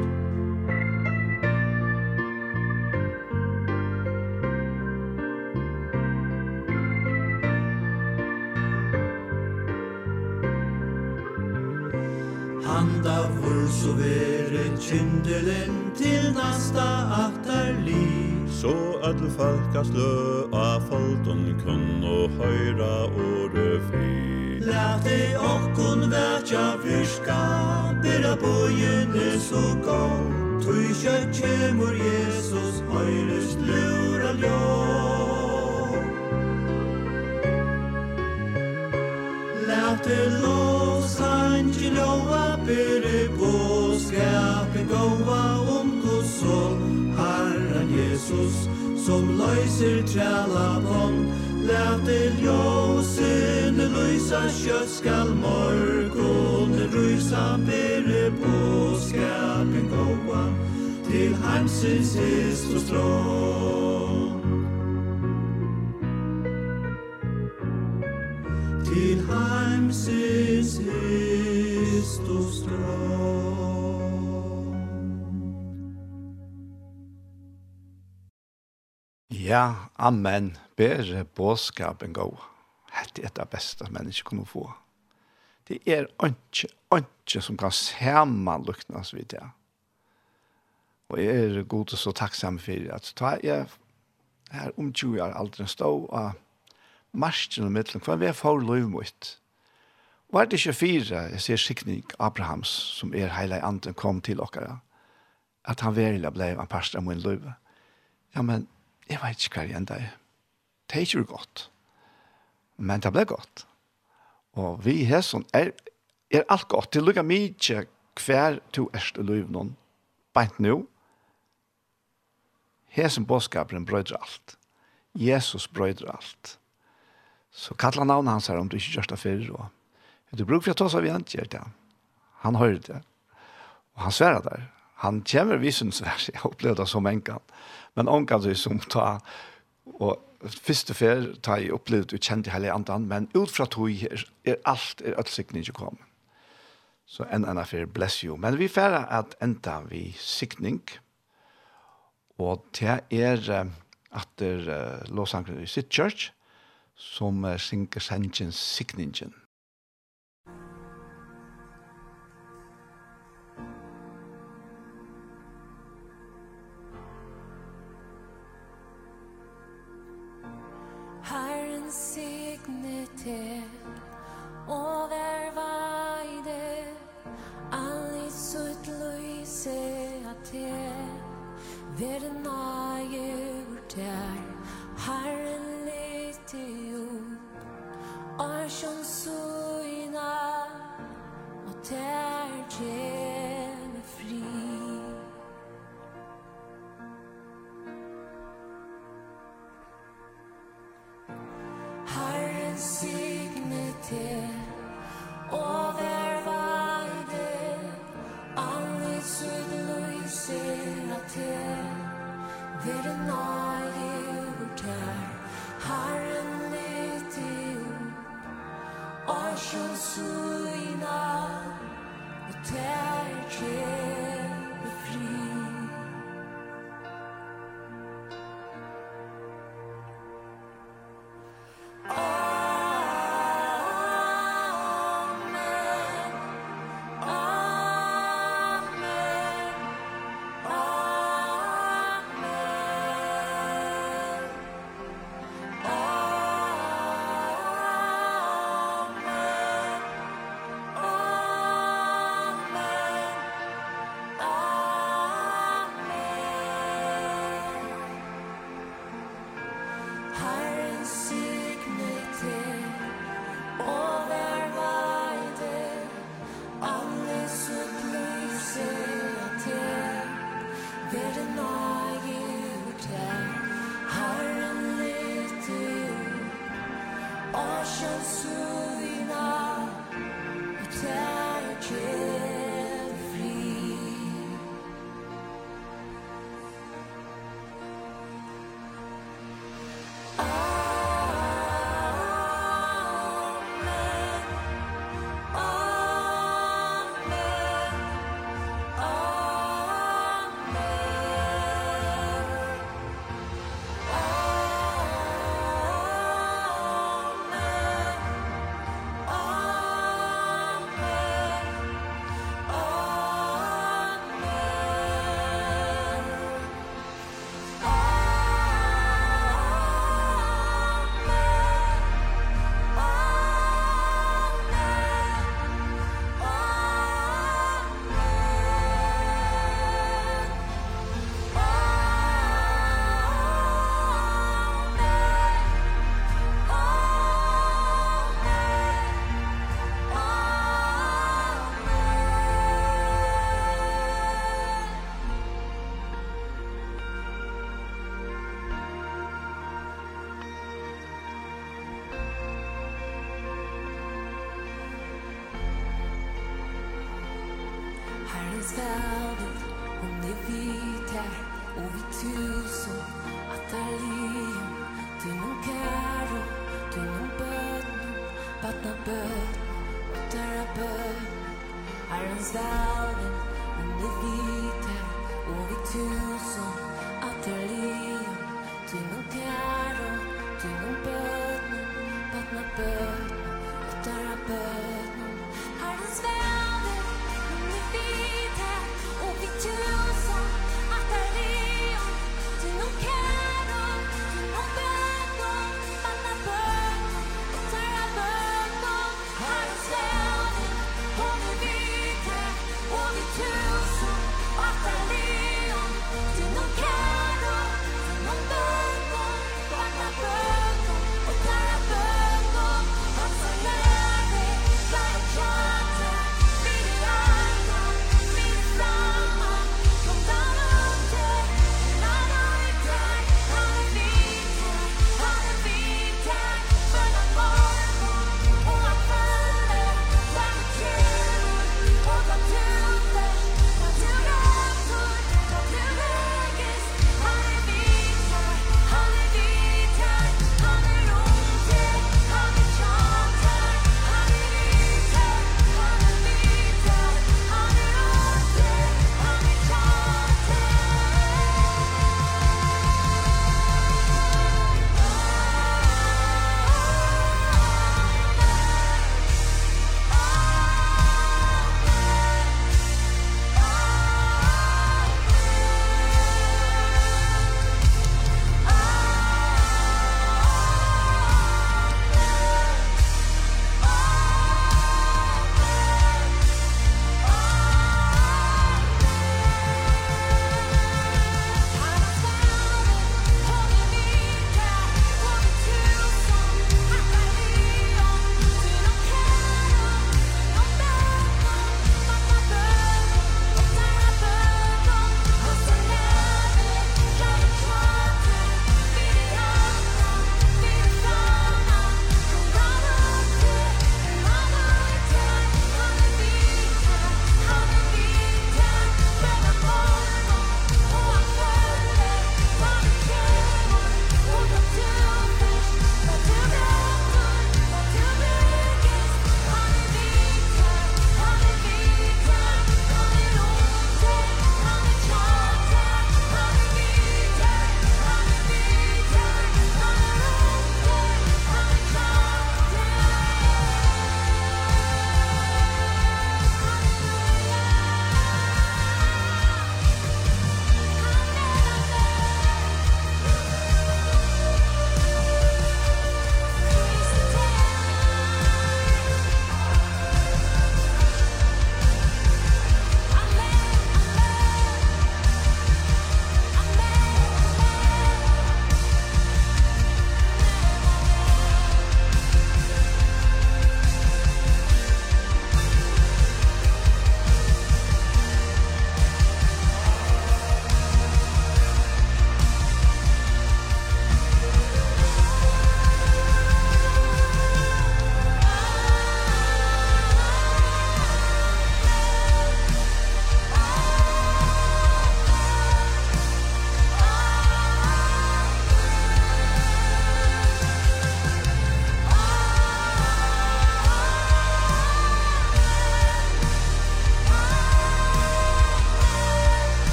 Handa vurs vei Julen kyndelen til næsta afterliv Så öll falkas slø av folton kun og høyra åre fri Lät ei okkon vertja fyrska Bera bojene så gott Tui kjøtt kjemur Jesus høyrest lura ljå Lät ei lås angel og apere på Grepe gåa om kussol Herren Jesus Som løyser træla bånd Læter ljøsen Løysa kjøtt skal morgon Rysa bere på Skapen gåa Til heimsins his og strån Til heimsins his og strån Ja, amen. Bære båskapen gå. Hette er det beste mennesker kunne få. Det er ikke, ikke som kan sammenluknes vidt det. Og jeg er god og så takksam for at ta jeg her om 20 år aldri stå og marsjen og middelen, for vi er for lov mot. Var det ikke fire, jeg ser sikning Abrahams, som er hele anden kom til dere, at han virkelig ble en parst av min lov. Ja, men jeg vet ikke hva jeg enda er. Det er ikke godt. Men det ble godt. Og vi her som er, er alt godt. Det lukker mye hver to erste liv noen. Bent nå. Her som bådskaperen brøyder alt. Jesus brøyder alt. Så kallar navnet hans her om du ikke gjør det før. Og du bruker for å ta seg av igjen, gjør det. Han hører det. Og han sverer der. Han kommer visen svær. Jeg opplevde det som en gang. Men onkan så som ta og første fer ta i opplevd og kjent i hele andan, men ut fra tog er, er alt er alt sikning ikke kommet. Så en annen fer bless you. Men vi fer at enda vi sikning, og det er at det er Los Angeles City Church, som synger sangen sikningen. overveide Alli sutt luise at te ver er gjort her.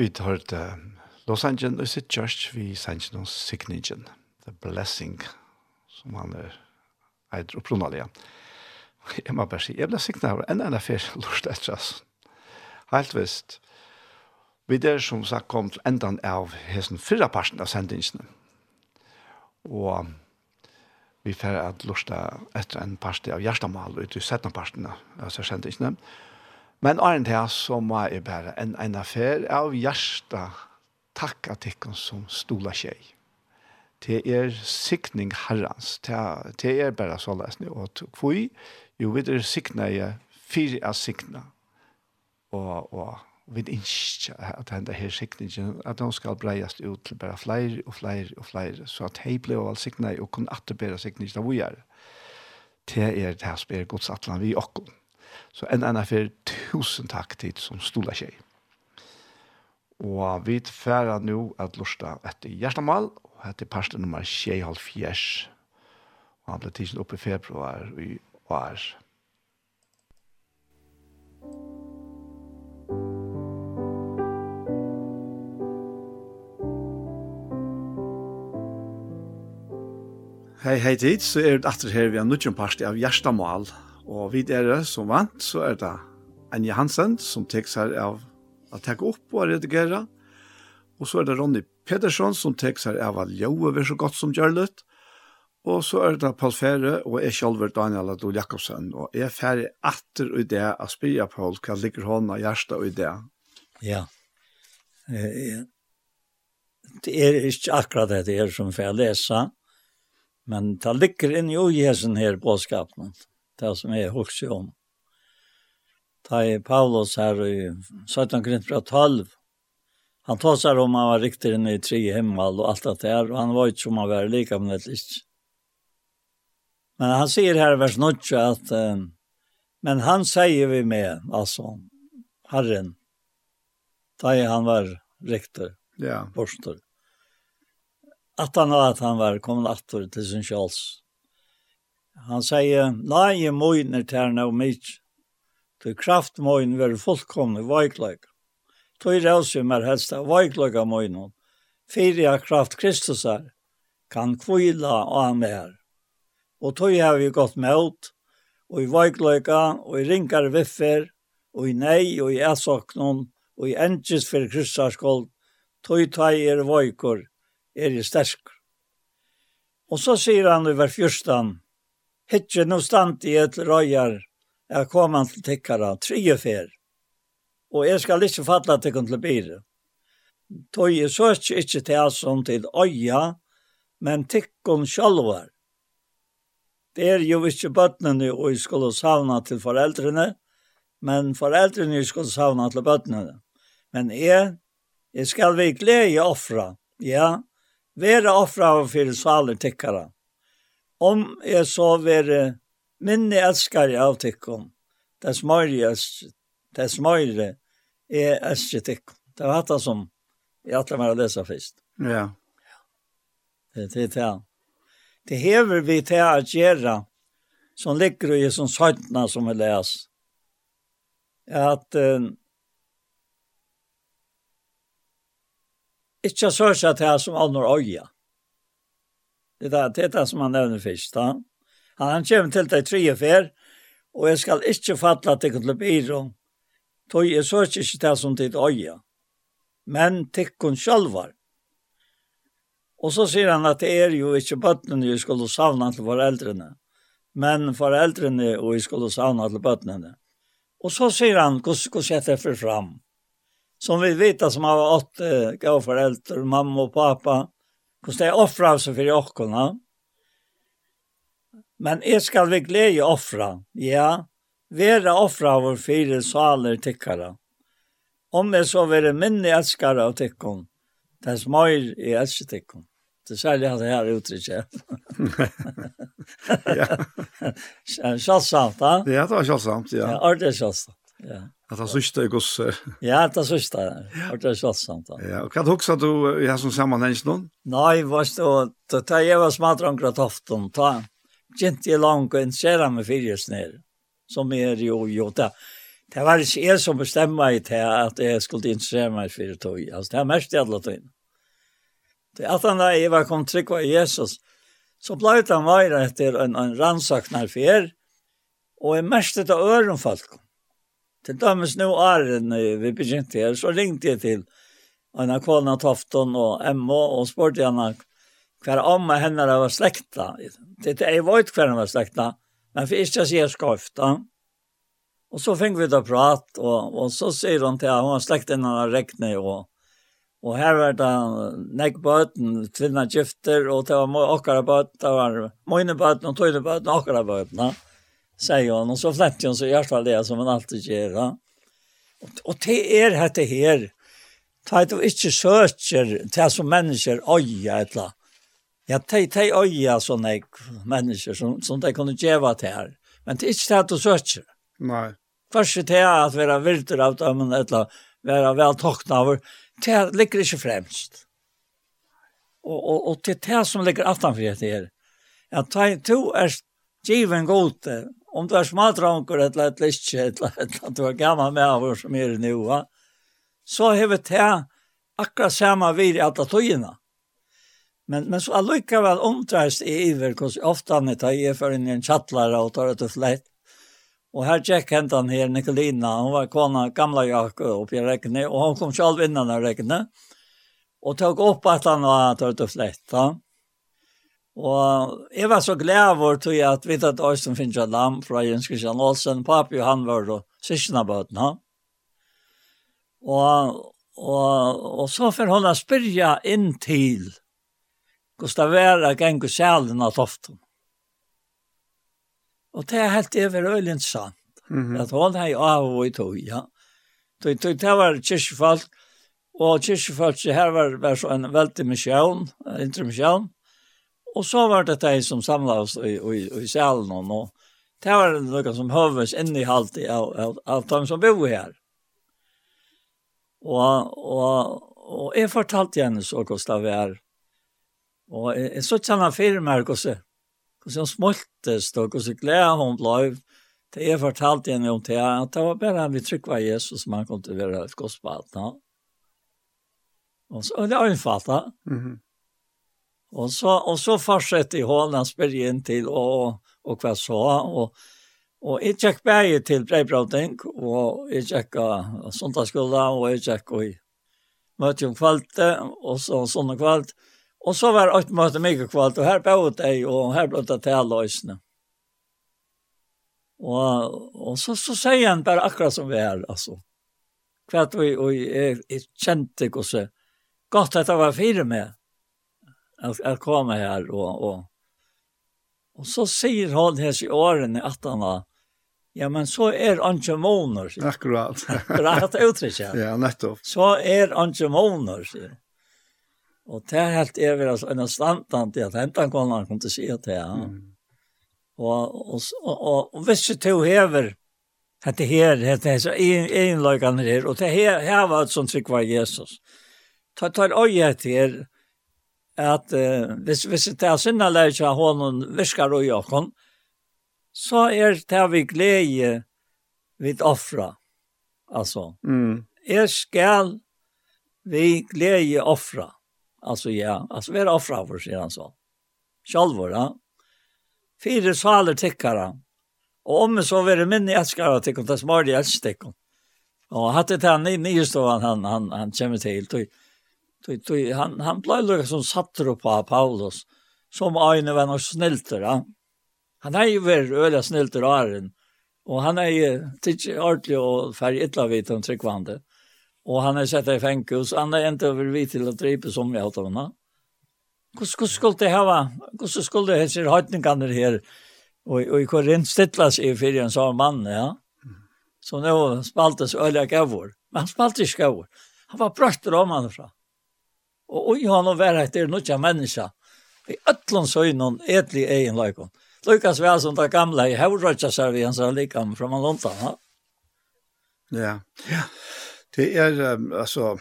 Vi tar det Los Angeles og church vi sender noen signingen, The Blessing, som han er eit opprunalige. Jeg må bare si, jeg ble signet av en enn affær, lort etter oss. Helt visst. Vi der som sagt kom til endan av hessen fyrra parten av sendingene. Og vi fer at lorsta etter en parste av hjertemal ut i 17 parten av sendingene. Og Men er til her så må jeg bare en, en affær av hjertet takk at ikke som stoler seg. Det er sikning herrens. Det er bare så løsning. Og hvor jo vi er sikne jeg, fire er sikne. Og, og vi ikke at denne her sikningen, at de skal breies ut til bare flere og flere og flere. Så at jeg ble all sikne og kunne atterbere sikningen av vi er. Det er det som er godsatlan vi åkken. Så en enn for tusen takk til som stola tjej. Og vi færa nu at lusta etter hjertemål, og etter parste nummer tjej halv fjers. Og han ble tidsen oppe i februar i år. Hei, hei tid, så er det etter her vi har nødgjønparst av hjertemål, Og vi er som vant, så er det Anja Hansen som tekst her av å takke opp og redigere. Og så er det Ronny Pedersen som tekst her av å Ljøve er så godt som Gjørlet. Og så er det Paul Fære og jeg selv er Daniel Adol Jakobsen. Og jeg er ferdig etter i det å spille på hva ligger hånda hjertet i det. Ja. Det er ikke akkurat det det er som får lese, men det ligger inn i ugesen her på skapen. Ja det som jeg husker om. Da er Paulus her i 17 grunn fra 12. Han tar seg om han var riktig inn i tre himmel og alt det der, og han var ikke som han var like, men det ikke. Men han sier her i vers 9 at, men han sier vi med, altså, Herren, da er han var riktig, ja. borster. At han var at han var kommet atter til sin kjøls. Han sier, «Nei, jeg må inn i tærne og mitt. Til kraft må inn være fullkomne veikløk. Tøy rauser mer helst av veikløk av må inn. Av kraft Kristus er, kan kvila av mer. Og tøy har vi gått med og i veikløka, og i ringar viffer, og i nei, og i æsoknon, og i endkis for Kristus skuld, tøy tøy er veikor, er i stersk. Og så sier han i vers 14, hitje no stand i et røyar, jeg kom han til tikkara, tre fer. Og jeg skal ikke falla til kun til bire. Tøy er søk ikke til som til øya, men tikkun sjalvar. Det er jo ikke bøttene og jeg skulle savna til foreldrene, men foreldrene jeg skulle savna til bøttene. Men jeg, jeg skal vi glede offra, ja, være offra for saler tikkara om jeg så være minne elskare av tikkum, dess møyre, det smøyre er elskare tikkum. Det var hatt som jeg alltid var å lese først. Ja. Det er det her. Det hever vi til å gjøre som ligger i som søttene som vi leser. At uh, ikke sørsat her som andre øyne. Det er det, det, som han nevner først. Da. Han han kommer til det tre och fyr, og jeg skal ikke fatte at jeg kan løpe i rom. tog jeg så ikke det som tid øye, men tikkun sjølvar. Og så sier han at det er jo ikke bøttene vi skulle savne til foreldrene, men foreldrene og vi skulle savne til bøttene. Og så sier han hvordan jeg for fram. Som vi vet som har åtte gav foreldre, mamma og pappa, Hvordan det er offra som for åkkerne. Men jeg skal vi glede offra. Ja, vera offra vår fire saler tikkara. Om jeg så være minne elskare av tikkon, det er møyr i elsker tikkon. Det er særlig at det her uttrykket. ja. Kjallsamt, da? Ja, det var kjallsamt, ja. Ja, det er kjallsamt, ja. At han sista i gosse. Ja, att han sista. Och det är sjottsamt. Ja, og hva hoksa du i här som sammanhäng någon? Nej, vars då, da tar jag var smart toften, da ta jeg langt og intressera meg fyrjes ned. Som är jo, jota. Det var ikke jeg som bestemmer meg til at jeg skulle interessere meg for tog. Altså, det er mest i alle tog. Det er at han da jeg var kom trygg av Jesus, så ble han veier etter en, en rannsaknar for og jeg mest etter øren folk. Til dømes nå æren vi begynte her, så ringte jeg til Anna Kvalna Tofton og Emma og spurte henne hver amma henne var slekta. Det er jeg vet hver var slekta, men for ikke å si jeg skøfta. Og så fikk vi da prat, og, og så sier hun til at hun var slekta innan av Rekne, og, og her var det nekkbøten, tvinna gifter, og det var okkara bøten, det var mine bøten og tøyne bøten og okkara bøten. Ja säger hon. Och så flätter hon så görs väl det som man alltid gör. Ja? Och, och det är det här. Ta är inte söker till som människor oja eller Ja, te te oja såna människor som som de kunde geva till här. Men det är inte det att du söker. Nej. Först det är att vara vilter av dem eller vara väl tokna av Det ligger inte främst. Och och och det är det som ligger aftanför det här. Ja, ta to är given gode om du er smaltranker eller et ikke, et eller at du er gammel med av oss som er nu, va? så har vi til akkurat samme vir i alle togene. Men, men så allikevel omdreist i iver, hvordan ofte han tar i for inn i en kjattlare og tar et flett. Og her tjekk hentan her, Nikolina, hun var kona gamla jakke oppi i rekkene, og hun kom selv innan av rekkene, og tok opp at han var tar et flett. Ja. Og jeg var så glad over til at vi tatt oss som finnes et lam fra Jens Christian Olsen. Papi og han var og sysna bøten, ha? Og, og, og så får hun spyrja inn til hvordan det var å gjenge sjælen av toften. Og det er helt over øyelig interessant. Mm -hmm. At hun har av og i tog, ja. Det, det, det var kyrkjefolk, og kyrkjefolk her var, var så en veldig misjon, intermisjon. Og så var det de som samlet oss i, i, i salen, og det var noe som høves inn alt i av, av, av de som bor her. Og, og, og jeg fortalte henne så hvordan det var. Og jeg, jeg så kjenne firmaer hvordan, hvordan hun smultes, og hvordan glede hun ble. Det jeg fortalte henne om det, at det var bare vi trykket av Jesus som han kom til å være et gospel. No? Og så, og det er jo en fatta. Mm -hmm. Og så og så fortsatte hon spør inn til og, og hva så og och och ett check berg till Breibrotten och ett check söndagsskola och ett check och möte om kvalte og så sånne kvalt Og så var ett møte mye kvalt och här på dig og her ble det till lösna. Og, og så så sier han bare akkurat som vi er, altså. Hva och och är känt det går så gott att det var fire med att, att komma här och, och, och så säger han här i åren i han Ja, men så er ikke måneder, sier. Akkurat. Akkurat uttrykket. ja, nettopp. Så er ikke måneder, sier. Og det er helt evig, altså, en standard att at hentan han kom til å si det, ja. Mm. Og, og, og, og, hvis du to hever, hette her, hette her, så er innløygan her, og det her, her var et sånt trykk var Jesus. Ta, ta øye her, at uh, hvis, hvis det er sinne lærkja hånden visker og jokken, så er det vi glede vid offra. Altså, mm. er skal vi glede offra. Altså, ja, altså vi er offra for, sier han så. Sjálfur, ja. Fire saler tikkere. Og om så vil det minne elskare tikkara, det smarri elskare tikkara. Og hatt det han i stående han, han, han kommer til, tog Tui, tui, han, han blei lukka som sattur på Paulus, som Aine var noe snilter, ja. Han er jo vært øyla snilter åren, og han er jo tidsi ordentlig og færg ytla vidt om tryggvande. Og han er sett i fengus, han er enda over vidt til å dripe som jeg hatt av henne. Hvordan skulle det hava, hvordan skulle det hese høytningene her, og, og i Korint stittlas i fyrir en sånn mann, ja. Så nå spaltes øyla gavur, men han spaltes gavur. Han var brøtt romaner fra. Og i honom var det er nokja menneska. I ötlun søgnon, etlig egen løykon. Lukas var som det gamla i hevrøtja servien, så likam fra man lontan. Ha? Ja, ja. Det er, um, altså,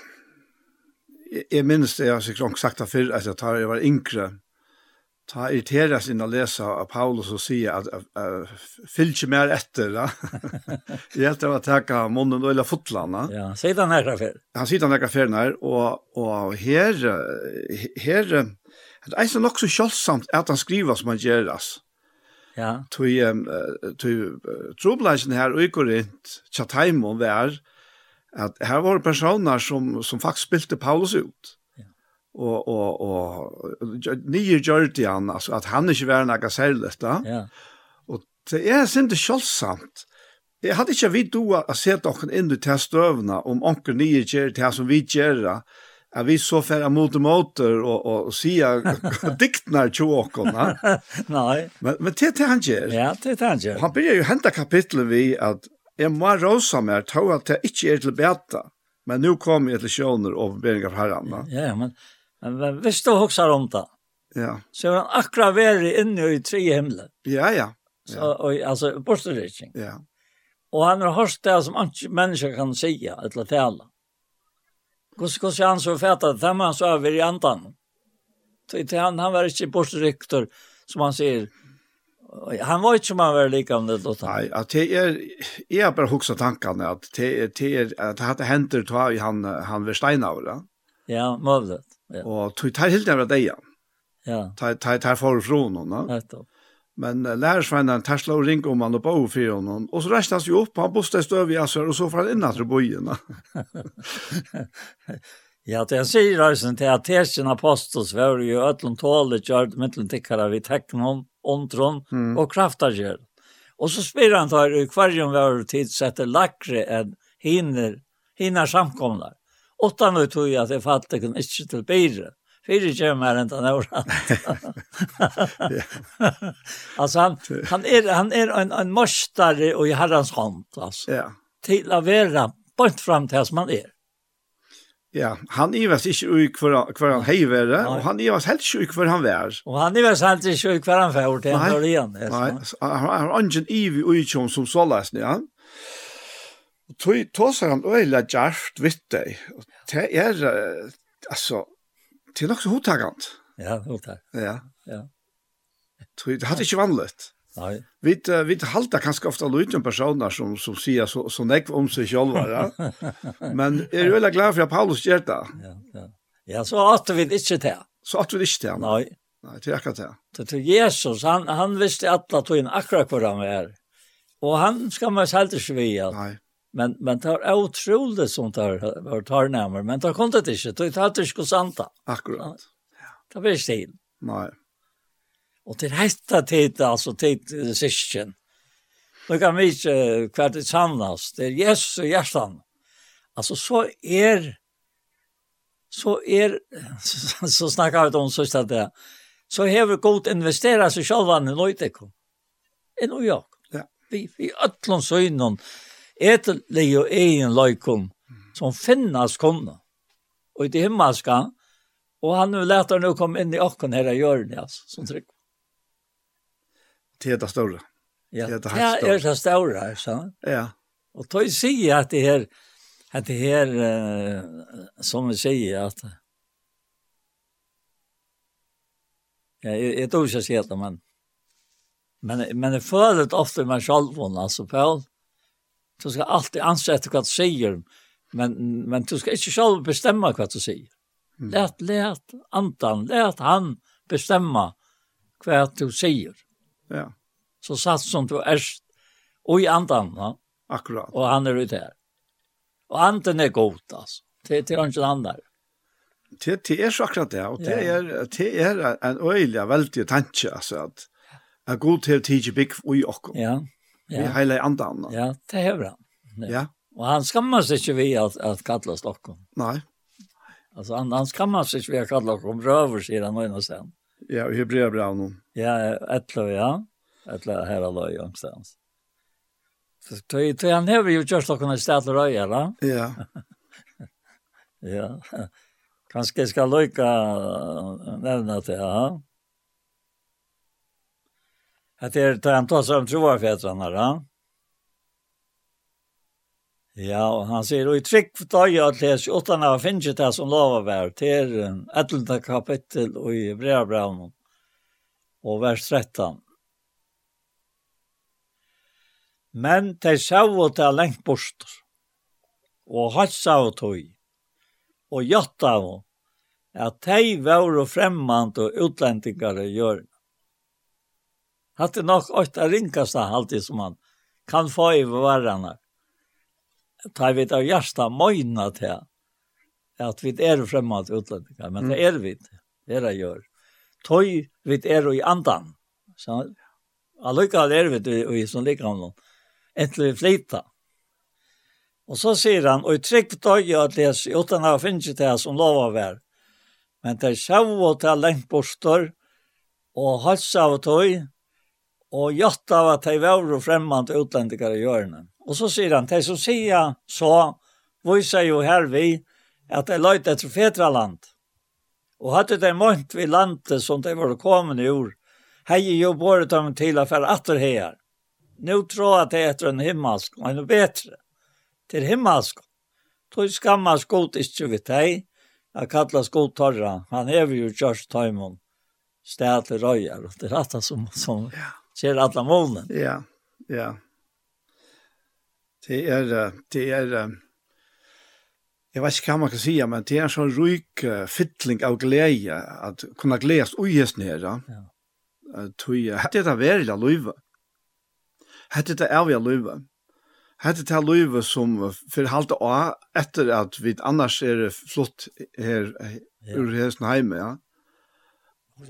jeg minnes det, jeg har sikkert sagt det før, at jeg tar, jeg var yngre, ta irriteras inn å lese av Paulus og sier at uh, fyll ikke mer etter. Da. Jeg helt av å munnen og eller fotlene. Ja, sier den her affær. Han sier den her affæren her, og, og her, her, det er nok så kjølsomt at han skriver som han gjøres. Ja. Tui, um, tui trobleisen her i Korint, Tjataimon, det er at her var personer som, som faktisk spilte Paulus ut og og og nye gjorde han altså at han ikke var noe særlig da. Ja. Og det er sint sjølvsamt. Jeg hadde ikke vidt du å se dere inn i testøvene om onker nye gjør det som vi gjør det. Ja, vi så færre mot og mot og, og, og och diktene til dere. Nei. Men men det er det han gjør. Ja, det er det han gör. Han begynner jo hente kapitel vi at jeg må råse meg til at det ikke er til beta. Men nu kommer jag till sjöner och börjar för herrarna. Ja, men Men, men hvis du husker om det, ja. så er han akkurat vært inne i tre himmelen. Ja, ja. Så, og, altså, bortstyrking. Ja. Og han har hørt det som ikke mennesker kan si, eller tale. Hvordan er han så fæt at er man så over i andan? Han, han var ikke bortstyrktor, som han sier, Han var ikke som han var like om det då. Nej, att det jeg har bare hukset tankene at det är det att det hade hänt då han han var steinavla. Ja, mulig. Ja. Og tog tar helt nærmere deg, ja. Ja. Tar, tar, tar for fra noen, ja. Nettopp. Men uh, lærersvennen tar slå ring om han og på for honom. Og så reiste han seg opp, han bostad støv i Asser, og så får han inn etter bojen. ja, det jeg sier reisen til at Tersen Apostels var jo ødlom tåle gjørt mittelen tikkere vi tekken om, ondtron mm. og kraftagjør. Og så spyr han tar i kvarjon var tidssetter lakre enn hinner, hinner samkomnar åttan nu tog at jeg fatt fattade kunde inte till bättre. Fyra kommer inte han har altså, han, han er, han er en, en mörstare og i herrens hånd, altså. Ja. Til å være bort fram til som han er. Ja, han ivas ikke ui hver, hver han hei være, og han ivas helt ikke ui hver han vær. Og han ivas helt ikke uk hver han vær, til han dør igjen. Nei, han har ingen ivi uk som så løsning, ja. Og tog tåsar han øyla djarft vitt deg. Og det er, altså, det er nok så hodtagant. Ja, hodtag. Ja. ja. Tog, det hadde ikke vanligt. Nei. Vi, uh, vi halter kanskje ofte alle uten personer som, som sier så, så nekv om seg selv. Ja. Men er er veldig glad for at Paulus gjør det. Ja, ja. ja, så at vi ikke det. Så at vi ikke det. Nei. Nei, det er akkurat det. Det til Jesus, han, han visste at det tog inn akkurat hvor han var. Og han skal man selv ikke via. Nei. Men men tar otroligt sånt där var tar närmare men tar kontet inte då tar det skulle santa. Akkurat. Ja. Det blir stil. Nej. Och det hesta tid alltså tid session. Då kan vi inte kvart det samlas. Det är Jesus och hjärtan. Alltså så är så är så, så snackar vi om så att det så har vi gått investera sig själva i Nöjteko. I och jag. Ja. Vi, vi ötlån så innan etelig og egen løykon som finnes kunne. Og i det himmelska, og han vil lete han komme inn i åkken her og gjøre det, altså, som trygg. Det er det store. Ja, det er det store, ikke Ja. Og då sier at det her, at det her, uh, som vi sier, at Ja, jeg, jeg tror ikke jeg sier det, men men men jeg føler det ofte meg selv, altså, Paul. Du ska alltid ansette vad du säger, men, men du ska inte själv bestämma vad du säger. Mm. Lät, lät andan, læt han bestämma vad du säger. Ja. Så satt som du är och i andan. Ja? Akkurat. Och han är ute her. Och anden er god altså. Det, det är inte annan det, det er så akkurat det, og det er, det er en øyelig veldig tanke, altså, at, at god til tidlig bygg i åkken. Ja. Ja. Vi heilig andan. Ja, det hever han. Ja. ja. Og han skammer seg ikke ved at, at kalla Stockholm. Nei. Altså, han, han skammer seg ikke ved at kalla Stockholm røver, sier han någon sen. Ja, og Hebrea bra nu. Ja, ettlo, ja. Ettlo her er løy, omstans. Så tog han hever jo kjørst Stockholm i stedet røy, eller? Ja. ja. Kanskje Kanske ska Loika nämna det, ja. Att det är det han tar sig om troarfädrarna då. Ja, og han sier, og i tryck för dag jag läs åttan av finnet det som lovar vær, Det är ettlunda kapitel och i brevbrevnen og vers 13. Men de sjau og er lengt bort, og hans og tog, og jatt av at de var fremmant og utlendingar i hjørne. Hatt det nok åtta ringkasta alltid som han kan få i varandra. Ta vi av hjärsta mojna till att vi är främmande utlänningar, men det är vi det är det gör. Tøy vi är i andan. Så allika är vi i som likram. vi flyta. Og så sier han, og i trygg døg at les, utan har finnet det som lov av. Men det er sjau og det er lengt bostor, og høyts av tøy, og gjort av at de var fremmant utlendikar i hjørnet. Og så sier han, de som sier så, viser jo her vi, at de løyte etter fedraland. Og hadde de mønt vid landet som de var i ur, hei jo båret dem til å fære atter her. Nå tror jeg det etter en himmelsk, og noe bedre Til himmelsk. Tog skammas god ikke vidt hei, jeg kallas god torra, han er jo kjørst tøymon, sted til røyer, og det er alt som, som ja ser alla molnen. Ja, ja. Det er, det er, jeg vet ikke hva man kan si, men det er en sånn ryk uh, fytling av glede, at kunne gledes og gjøres nere. Ja. Uh, tog, hette det være det løyve. Hette det er vi løyve. Hette det løyve som forhalte av etter at vi annars er flott her, ja. ur hesten hjemme, ja.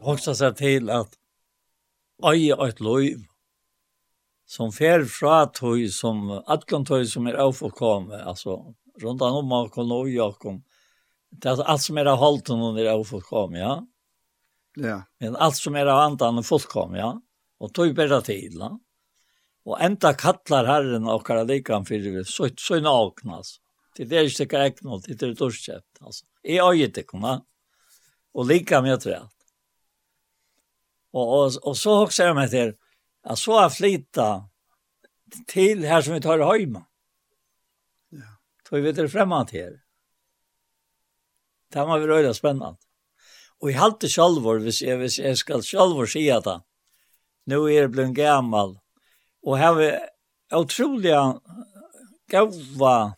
Håksa seg til at øye et liv som fer fra tog, som atkan tog som er avfullkomme, altså rundt an om og nå i Jakob. Det er alt som er av halten under er avfullkomme, ja. Ja. Men alt som er av andan er fullkomme, ja. Og tog bedre tid, ja. Og enda kallar herren og karalikan fyrir vi, så er nagnas. Det er ikke det er ikke noe, det er dorskjøpt, altså. Jeg øyet det, ja. Og lika med det, Och, och, och så också jag med det. att så har flytta till här som vi tar hemma. Ja. Så vi det framåt här. Det var vi röda spännande. Och i halte sjalvor, hvis jeg, hvis jag ska si at det. Nu är jeg blitt gammal. Och här vi otroliga gåva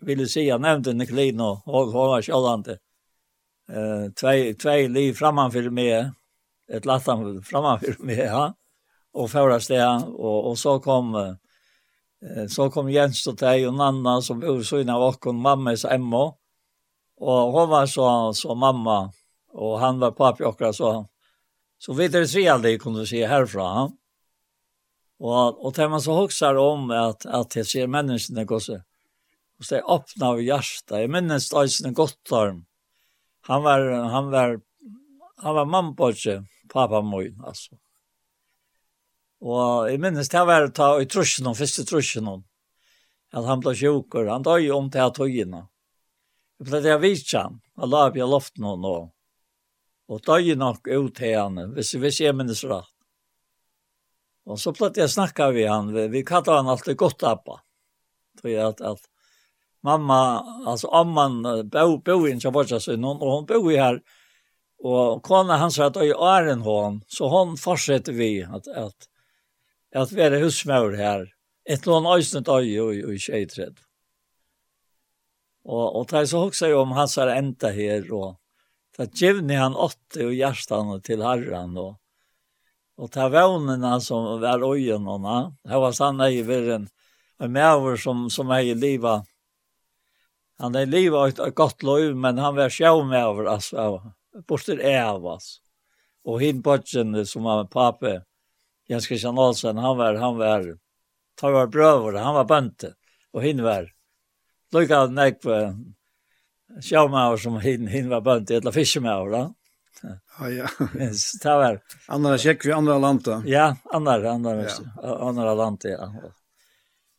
vill jeg nevnte Nicolino och hon var sjalvante, Eh, två, två liv framför mig ett lattan framför mig ja. Och förra steg och och så kom så kom Jens och Tej och Nanna som bor så innan och hon mamma så Emma. Och hon var så så mamma och han var pappa och så så vet det tre aldrig kunde se härifrån och och tar man så huxar om att att det ser människorna går så och så öppna av hjärta i minnes det är gott arm han var han var han var mamma på sig pappa min, altså. Og jeg minnes det var å ta i trusjen, den første trusjen, at han ble sjukker. Han døg om til at togene. Jeg ble det vidt han, og la opp i loften og nå. Og døg nok ut til henne, hvis, hvis jeg minnes rett. Og så ble jeg snakket vi han, vi vi kallet han alltid godt appa. Tror jeg at, at mamma, altså amman, bo, bo inn til kjabotja sin, og hun bo i her, og Och kona hans sa at i åren hon. Så hon fortsätter vi att, att, att vara husmör här. Ett noen öjsnet öj og i tjejträd. Och, och det så også om hans har änta här. Och det givne han åtte och hjertene till herran. Och, och det vånerna som var ögonorna. Det var sanna i en, Och med som, som är i livet. Han är livet ett gott liv, men han var sjøv med över. Alltså, borster oss. Og hin bøtjen som var pappa Jens Christian Olsen han var han var han var brøver, han var bønte, og hin var lukka näck på sjåmauer som hin hin var bønte, eller fiskemauer da. Ja ja. Det var andra kjekk vi andra landa. Ja, andra andra ja. andra landa ja.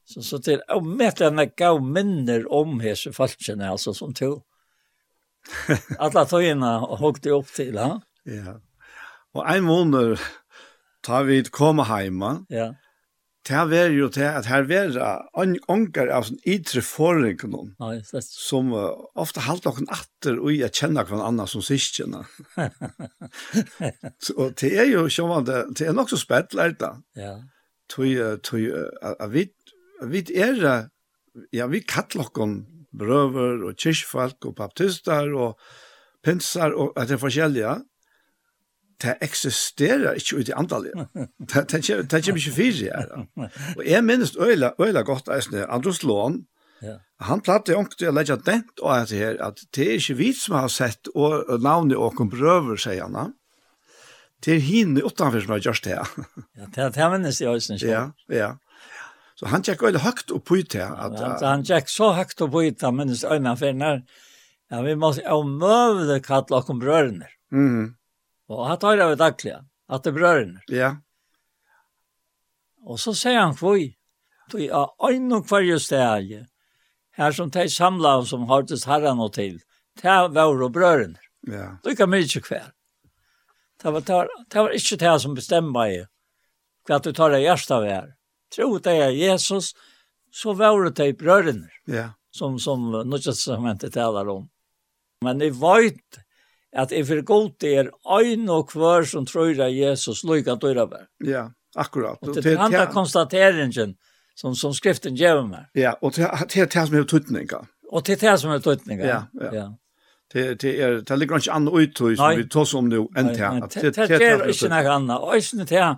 Så så till och mätlarna gav minner om hese falskene altså, som tog alla tøyene hokte opp til, ja. Ja. Og ein måned ta vi koma heima. Ja. Ta ver jo til at her var ånger av sånn ytre forring noen. Nei, det Som uh, ofte halt nokon atter og jeg kjenner noen annen som syskjene. og det er jo som om det, det er nok så spett lærta. Ja. Tøy, tøy, at vi, vi er, ja, vi kattler noen brøver og kyrkfolk og baptister og pinsar og at det er forskjellige, det eksisterer ikke ut i antallet. Det, det, det kommer ikke fire her. Og jeg minnes øyla, øyla godt eisne, Andros Lån, Ja. Han platte ångt til å legge dent og at det her, at det er ikke vi som har sett og, og navnet og kom prøver, sier han. Det er henne utenfor som har gjort det. ja, det er det minnes jeg også. Ja, ja. Så han tjekk veldig høgt opp på ut. At, ja, han tjekk så høgt opp på ut her, minnes øynene finner. Ja, vi måste omøvde møvde oss om brørene. Mm. Og han tar det av daglig, at det brørene. Ja. Og så sier han kvøy, du er øyne og kvarje steg, her som de samla og som hørtes herren og til, det var og brørene. Ja. Du kan mye kvær. Det var, det var, det var ikke det som bestemmer meg hva du tar det hjertet av her tro det er Jesus, så var det de brødene, ja. som, som nødvendigvis taler om. Men jeg vet at jeg for god er øyn og kvar som tror at Jesus lykker til å Ja, akkurat. Og til den andre konstateringen som, som skriften gjør meg. Ja, og til det som er tøtninger. Og til det som er tøytninga. Ja, ja. Det det er det ligger inte annet ut som vi tar som nu än det. Det är ikke noe annet. Og ikke det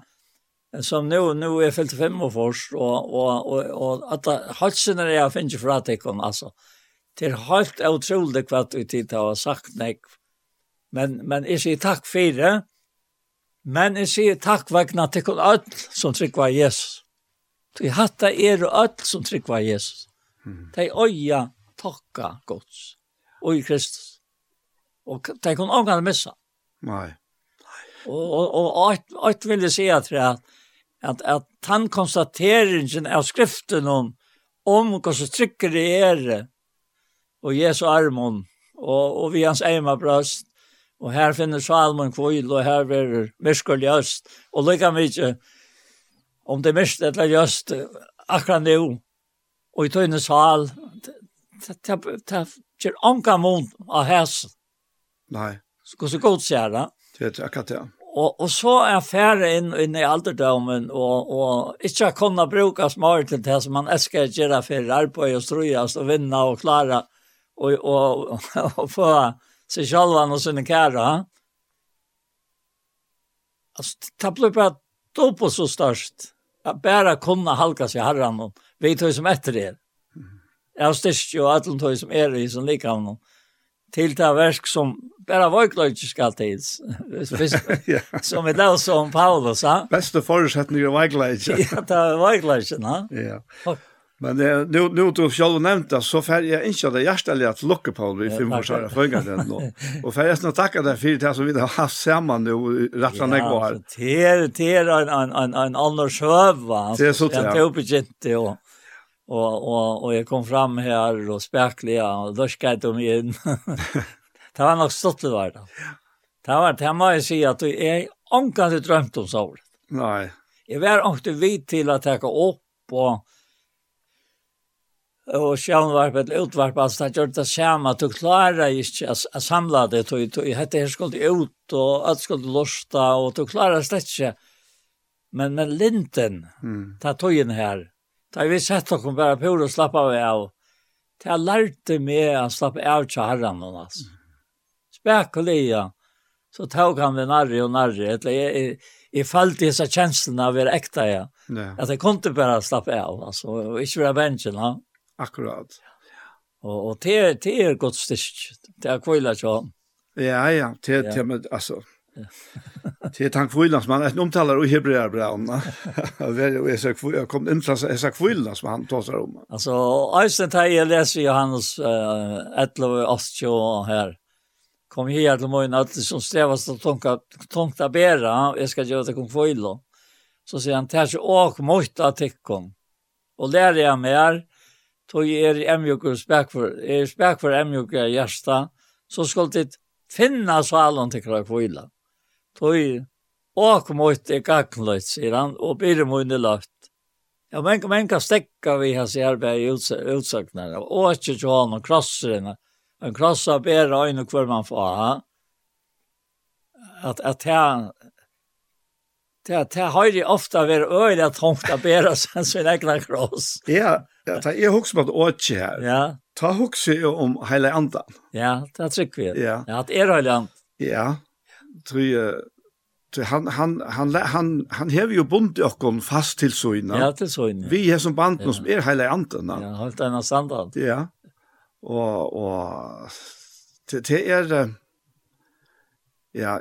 som nu nu är fyllt fem år först och och och, och att halsen när jag finns för att ikon alltså det är helt otroligt vad vi tid har sagt nej men men är sig tack för det men är sig tack vägna till kon all som tryck var yes Du hatta er og öll som tryggva Jesus. Mm. De øya tokka gods og i Kristus. Og de kunne omgang missa. Nei. Og, og, og alt, alt vil jeg si at det at, at han konstateringen av skriften om, om hvordan trykker det er, og Jesu armon, og, og vi hans eima brøst, og her finner Salmon kvøyl, og her er myskul jøst, og lykka mykje, om det myrst eller jøst, akkurat nu, og i tøyne sal, det gjør anka mun av hæsen. Nei. Så god sier det. Det er akkurat det. Og, og så er jeg færre inn, inn i alderdommen, og, og ikke kunne bruke smart til det som man elsker å gjøre for arbeid og strøyast og vinne og klare og, og, og, og få seg selv og sine kære. Altså, det ble bare dobbelt så størst. Jeg bare kunne halka seg herren og vi tog som etter det. Jeg har styrst jo alle tog som er i som liker av noen til det verk som bara vojklöjtje skall tills. Som vi läser om Paulus, ha? forutsetninger förutsättningar vojklöjtje. ja, det er vojklöjtje, ha? Ja. Men det, nu, nu du själv nämnt det, så får jag inte det hjärtliga att locka på vi i fem års här den då. Och får jag snart tacka dig för det som vi har haft samman nu rätt rattar mig kvar. Ja, det är en en annars höv, va? Det är så det. Det är uppegett, ja. Och och och jag kom fram här och og och skal jeg de inn. det var nog stått det var da. Det var det må jag säga att jag är ankande drömt om så. Nej. Jag var inte vid till att ta upp och og sjónvarpet utvarp altså det gjør det samme du klarer ikke å samle det du, du, hette her skulle ut og alt skulle lusta og du klarer slett ikke men, men linten, mm. ta tøyen her Da vi sett dere bare på å slappe av av. Det har lært meg å slappe av til herren og altså. Spekulia. Så tog han ved narri og narri. Jeg, jeg, jeg falt i disse kjenslene av å være ekte, ja. ja. At jeg kunne bare slappe av, altså. Og ikke være bensjen, ja. Akkurat. Og, og det, det er godt styrk. Det er kvile, ja. Ja, ja. Det, ja. det, men, altså, Det Til tank kvilans man ett omtalar i hebreer braun. Väl och så kvill kom in så så kvilans man tar om. Alltså Einstein tar läser Johannes eh ett och astjo her, Kom här till at det som strävas att tungt tonka bära. jeg skal gjøre det kong kvilla. Så sier han tar sig och måste att teckon. Och lär jag mer. Tog er emjukur spekfor, er spekfor emjukur hjärsta, så skal det finna salen til kvar på tøy og mot i gagnløyt, sier han, og blir munne løft. Ja, men, men kan stekka vi hans i arbeid i utsøknene, og ikke til han og krosserene. Han krosser bedre øyne hvor man får, ha? At, at han, det, det har ju ofta varit öjligt att hångta bära sen sin egen kross. Ja, ja det är också med åtje här. Ja. Ta också om hela andan. Ja, det trykker vi. Ja. ja, det är öjligt. Ja, tror jag han han han han han hevur jo bunt okkum fast til soina. Ja, til soina. Vi er som band ja. som er heile anten. Ja, halt ein annan Ja. Og og det, det er ja,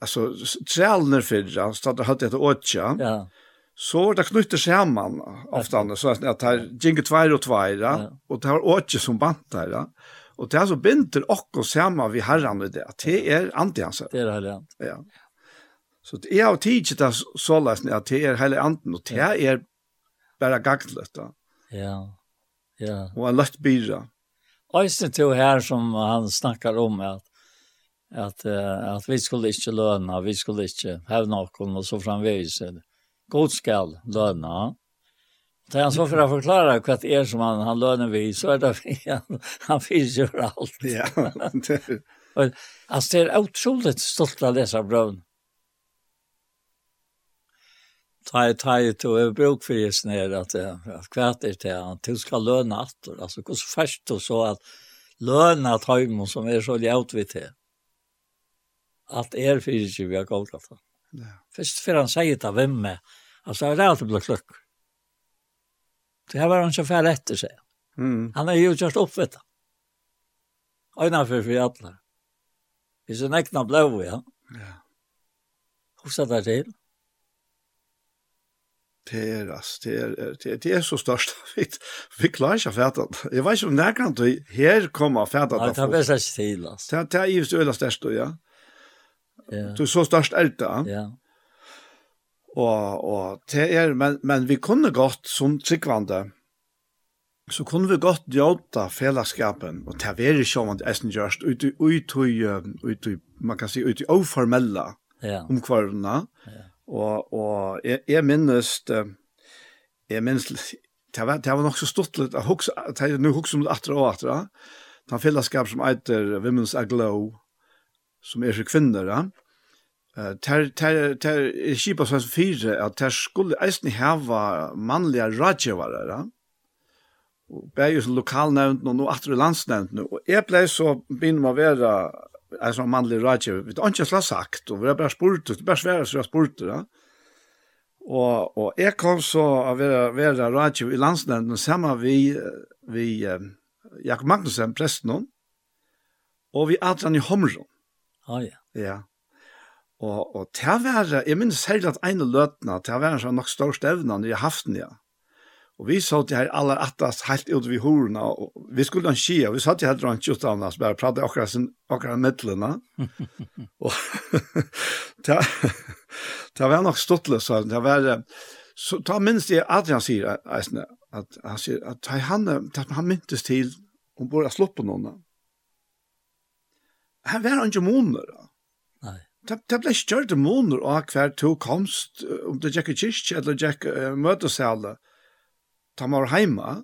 altså trælner fyrra, så det hadde et åtja. Ja. Så det knytter sammen ofte andre, så at det er ginge tveir og tveira, ja. og det har åtja som bantar. Ja. Og det er så binder okkur sammen vi herran i det, det er antihanser. Det er heile Ja. Så jeg har tidlig det så løsende at det er hele anden, og det er bare gagnet. Ja, ja. Og en løtt byrre. Øystein til her som han snakkar om at at uh, at vi skulle ikke løna, vi skulle ikke have noen og så framvis. God skal løna. Så han så for å forklare hva det er som han, han løner vi, så er det vi, han, han finnes jo alt. Ja. altså, det er utroligt stolt av disse brøvene ta ta to är bruk for just när at att kvarter till att du ska löna attor alltså hur så fast så att løna att som er så ljaut vi til at är fyrir vi har gått at Ja. Först för han säger ta vem med. Alltså det är alltid blått. Det her var han så färd efter sig. Mm. Han er ju just opp vet. Ojna för för alla. Vi så näkna blå ja. Ja. Hur sa det till? det er, det er, det er, det er så størst. Vi vi klarer ikke å fæta det. Jeg vet ikke om det kan du her komme og fæta det. Nei, det er best ikke til, altså. Det er givet øyla størst, ja. Du er så størst elte, ja. Ja. Og, og det er, men, men vi kunne godt, som tryggvande, så kunne vi godt gjøre fellesskapen, og det er ikke om at eisen gjørs, ut i, ut i, ut i, man kan si, ut i oformella ja. omkvarvene, ja Og, og jeg, jeg minnes, jeg minnes, det var, det var nok så stort litt, jeg husker, jeg nu husker om det atre og atre, den fellesskap som eiter Women's Aglow, som er for kvinner, ja. Ter, ter, ter, er kipa som fire, at ter skulle eisen heva mannliga rådgjøvare, ja bæði så lokalnevnt og nå atru landsnevnt og eg blei så begynner man å være en sånn mannlig rådgjøv vi vet ikke hva sagt og vi har bare spurt det er bare svære så jeg spurt det og, og jeg kom så å være, være rådgjøv i landsnevnt sammen vi, vi Jakob Magnussen presten og vi Adrian i Homron ja ja. ja. Og, og til å være jeg minns særlig at en av løtene til å være en sånn nok stor stevne når stevnene haft den, ja Og vi satt her aller attast helt ut vid horna, og vi skulle ha en skia, vi satt her drann tjutta av oss, bare pratet akkurat sin, akkurat mittlena. og det, det var nok ståttelig, så det var, så ta minst det Adrian sier, eisne, at han sier, at han, at han myntes til, om bare å på noen. Her var han ikke måneder, da. Nei. Det, det ble ikke kjørt måneder av hver to komst, om det gikk i kyrkje, eller gikk uh, møtesale ta man var heima,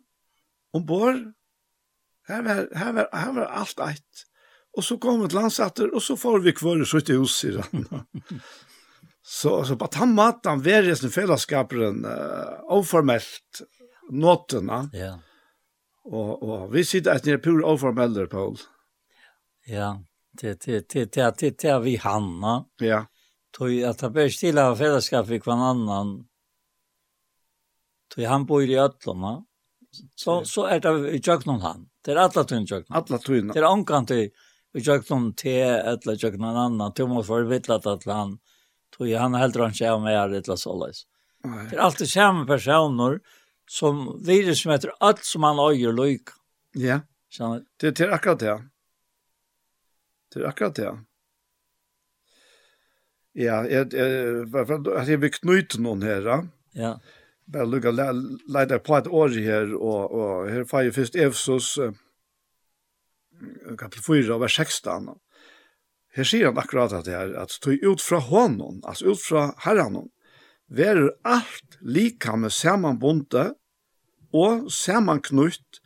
ombord, her var, her var, her var alt eit. Og så kom vi til landsatter, og så får vi kvar så i hus i rann. så, så på den maten var det sin fellesskaperen uh, oformelt, nåtene. Ja. Og, og vi sitter etter nere pur oformeller, Paul. Ja, det det det det det det vi hanna. Ja. Tog att ta bäst till av fällskap vi kvann annan Då han bor i Ötlorna. Så så är det i Jöknon han. Det är alla tyn Jöknon. Alla tyn. Det är ankan till i Jöknon te eller Jöknon annan. Det måste vara vittlat att han tog han heldrar han sig med är det så Det är alltid samma personer som virus som heter allt som han öjer lyk. Ja. Så det det er akkurat det. Det er akkurat det. Ja, jeg, jeg, jeg, jeg jag vill knyta någon här. Ja bara lukka leita på et år her, og, og her får ju först Efesos kapitel 4 vers 16. Her sier han akkurat at det här at tog ut fra hånden, altså ut fra Herren. verer allt lika med samanbundet og sammanknutt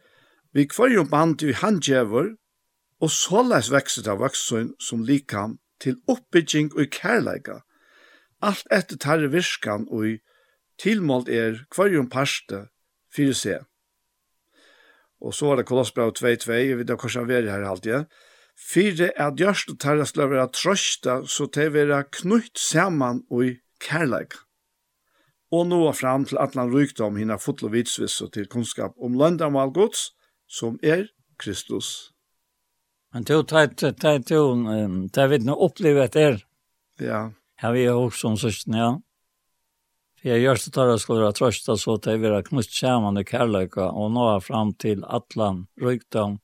vi kvarjum band i handjever og såleis vekset av vaksin som likam til oppbygging og kærleika. Alt etter tarre virskan og i tilmålt er kvarjon parste fyrir seg. Og så var det Kolossbrev 2.2, jeg vet ikke hvordan vi er her alltid. Fyre er gjørst og terra skulle være trøsta, så til være knutt saman og i kærleik. Og nå fram til at han rykdom hinna fotlo vitsvis og til kunnskap om løndamal gods, som er Kristus. Men to teit, teit, tar teit, teit, teit, teit, teit, teit, teit, teit, teit, teit, teit, teit, teit, teit, Jeg gjør så tar jeg skulle være trøsta så til jeg vil ha knust sammen i kærløyka og nå er frem til atlan, rykdom,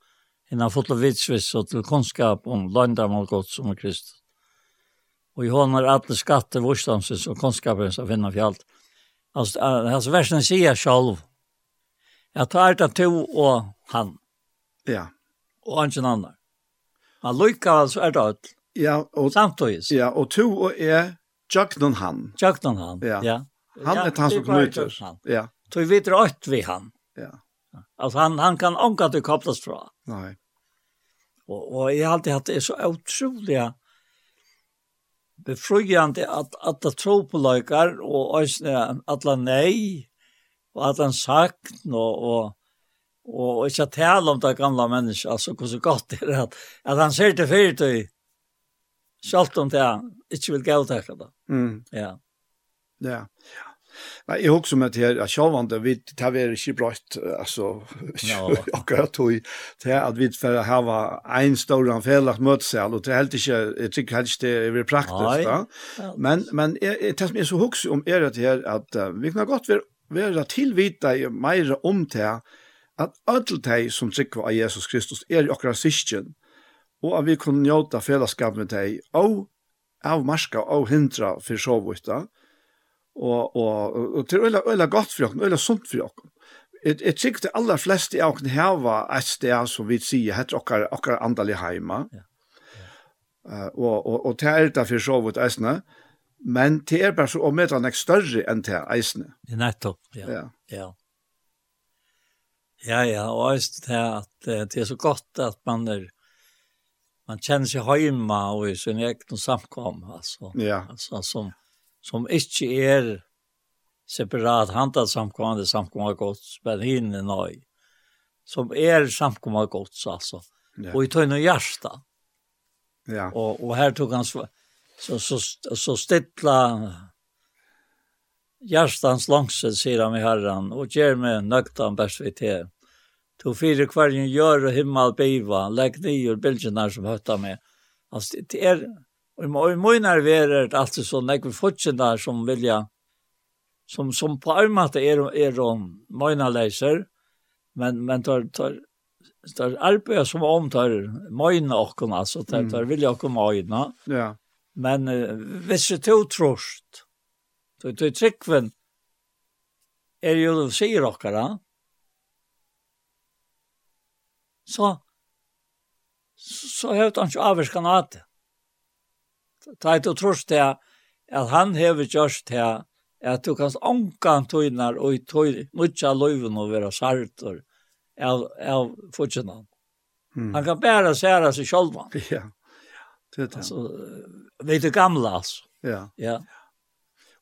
innan fotla vitsvis og til kunnskap om landamål godt som er krist. Og i hånden er alle skatter, vorstamsins og kunnskapen som finner fjallt. Altså, altså versen sier selv, jeg tar det to og han. Ja. Og han ikke annen. Han lykker altså er det alt. Ja, og, Samtidig. Ja, og to og er Jagnon han. Jøgnen han, ja. ja. Han är han som knyter. Ja. Så vi vet rätt vi han. Ja. Alltså han han kan anka det kopplas fra. Nej. Och och jag har alltid haft det så otroliga befrugande att att det tro på lekar och ösna alla nej och att han sagt och och och inte att tala om det gamla människor alltså hur så gott det är att att han ser det för dig självt om det ikke vil gå det. Mm. Ja. Ja. Nei, jeg husker med til at sjåvande, vi tar vi ikke brøtt, altså, och jag tog. Til at vi för här var en stor en felaktig mötesal och det helt ikke, jeg tykker helst det er är praktiskt va. Men men jeg, jeg, jag tas jeg, så hooks om är det här att vi kan gott vara tillvita mer om det at öll tei som tryggva av Jesus Kristus er i okra syskjen, og at vi kunne njóta fellesskap med tei, og av marska og hindra fyrir sovvita, og og og til øyla øyla godt for okkum, øyla sunt for okkum. Et et sikt de aller fleste av okkum hava at stær som vi sier hett okkar okkar andali heima. Ja. Uh, og og og tær ta for så vit æsna. Men det er bare så om det er større enn det er Nettopp, ja. Ja, ja. Ja, ja, og eisen det er at det er så godt at man er, man kjenner seg hjemme og i sin egen samkom, altså. Ja. Altså, som, som ikke er separat hantat samkommande samkomma gods, men hinne nøy, som er samkomma gods, altså, ja. og i tøyne hjärsta. Ja. Og, og her tog han så, så, så, så stilla hjärstans langsen, sier han i herran, og gjør meg nøgtan best vi til. To fire kvargen gjør og himmel biva, legg nye og som høtta med. Altså, det er, Og i månar det alltid så när vi fortsätter som vilja som som på allmänt er, er de måna läser men men tar tar tar arbeid som om tar och kon altså tar tar vilja komma ögna. Ja. Men visse to trost. Så det er jo det sier okkara, Så så har han av det ta et og trust til at han hever gjørst til at du kan ånka tøynar og i tøy nutja løyven og vera sartor av, av fortjenan. Mm. Han kan bæra særa seg sjálvan. Ja, det er det. Altså, vet du gamla altså. Ja. ja.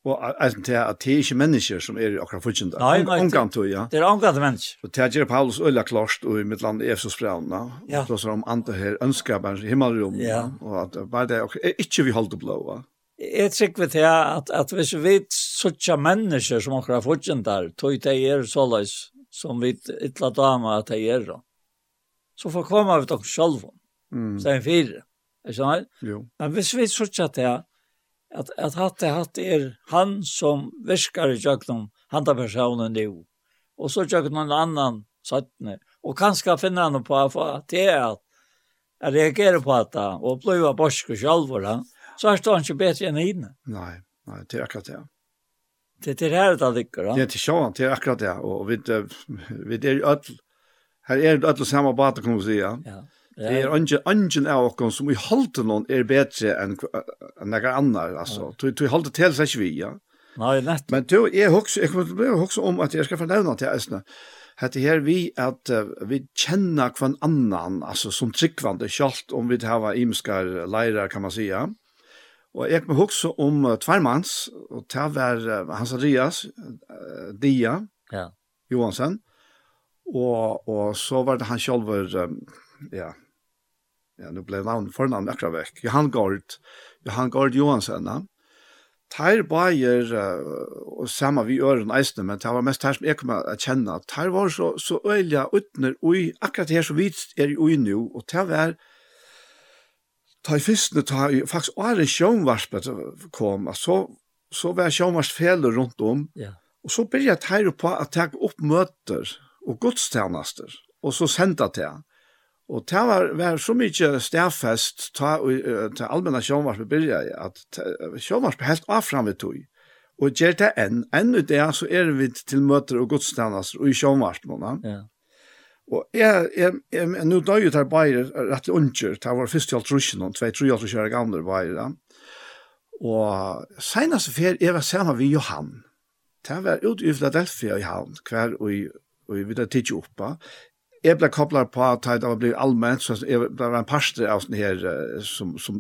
Og eisen til at det er ikke mennesker som er akkurat fortjent. Nei, nei. Omgang til, ja. Det er omgang til mennesker. Og det gjør Paulus øyla klart og i mitt land i Efsos-brevna. Ja. Så er om andre her ønsker bare himmelrom. Ja. Og at bare det er ikke vi holdt blå, va? Jeg trykker vi til at, at hvis vi vet sånne mennesker som akkurat fortjent der, tog det er såleis som vi ytla dama at det er da. Så får komme vi til oss selv. Mm. Så er en fire. Er ikke sant? Jo. Men hvis vi sutja til at at, at hatt hatt er han som virkar i tjøknum, han tar personen nu. Og så tjøknum en annan sattne. Og kanskje finne han på at det er at jeg reagerer på at det, og blir borsk og sjalvor han, så er han ikke bedre enn henne. Nei, nei, det er akkurat det. Det er det her det ligger, da. Det er til sjåan, det er akkurat det. Og vi, vi er jo ødel, her er det ødel samme bata, kan man si, ja. Ja Ja. Det är ungen, ungen av oss som i halten någon är bättre än några andra alltså. Du du halter till sig vi, ja. Nej, lätt. Men du är också jag kommer också om att jag ska förnämna till Esna. Hette her vi att vi känner hver annan alltså som tryckvande kjalt om vi har imskar lärare kan man säga. Og jeg må huske om uh, tvermans, og det var uh, Hans Arias, uh, Dia, ja. Johansen, og, og så var det han selv, um, ja, ja, nu blev navn fornavn akkurat vekk, Johan Gård, Johan Gård Johansen, Tær bajer uh, og sama vi øren eisne, men det var mest her som jeg kom å kjenne. Tær var så, så øyla utner ui, akkurat her som vi er ui nu, og tær var ta i fyrstene, ta i, faktisk åre sjånvarspet kom, så, så var sjånvarsfeler rundt om, ja. og så begynte jeg tær på at ta opp møter og gudstjenester, og så sendte jeg Og det var, var så mye stedfest ta, uh, ta allmenna sjånvarspe byrja at sjånvarspe helt av fram vi tog. Og gjør det enn. Enn ut det, så er vi til møter og godstannast og i sjånvarsmåna. Ja. Og jeg, jeg, jeg, jeg nå døg jo der bare rett unger, det var første til alt rusjen, og tvei tru alt rusjen er gamle bare. Og senest fer jeg var sammen med Johan. Det var ute i Philadelphia i havn, hver og i, og vi vet tidsi oppa jeg ble koblet på at det var blitt allmenn, så jeg ble en parster av sånne her som, som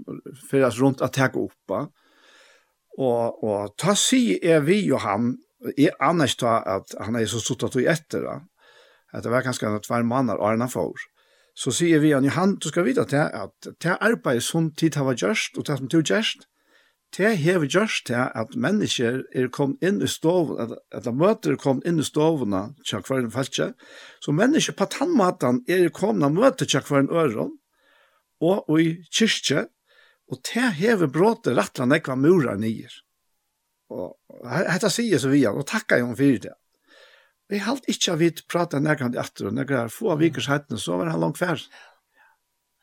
fyrer rundt at jeg går oppe. Og, og ta si er vi og han, jeg annars ta at han er så suttet og etter da, at det var ganske noe hver mann er Arna for. Så sier vi han, Johan, du skal vite at det, at det arbeidet som tid har vært gjørst, og det som du gjørst, det hever gjørst til at mennesker er kommet inn i stoven, at, at møter er kommet inn i stovene til hver en falskje, så mennesker på tannmaten er kommet og møter til hver en øren, og, og i kyrkje, og det har hever rett og ekva murer nye. Og dette sier så vi han, og takker jeg om for det. Vi halt ikke av vidt prate nærkant i atter, og når nærkant få av vikers hettene, så var han langt færd.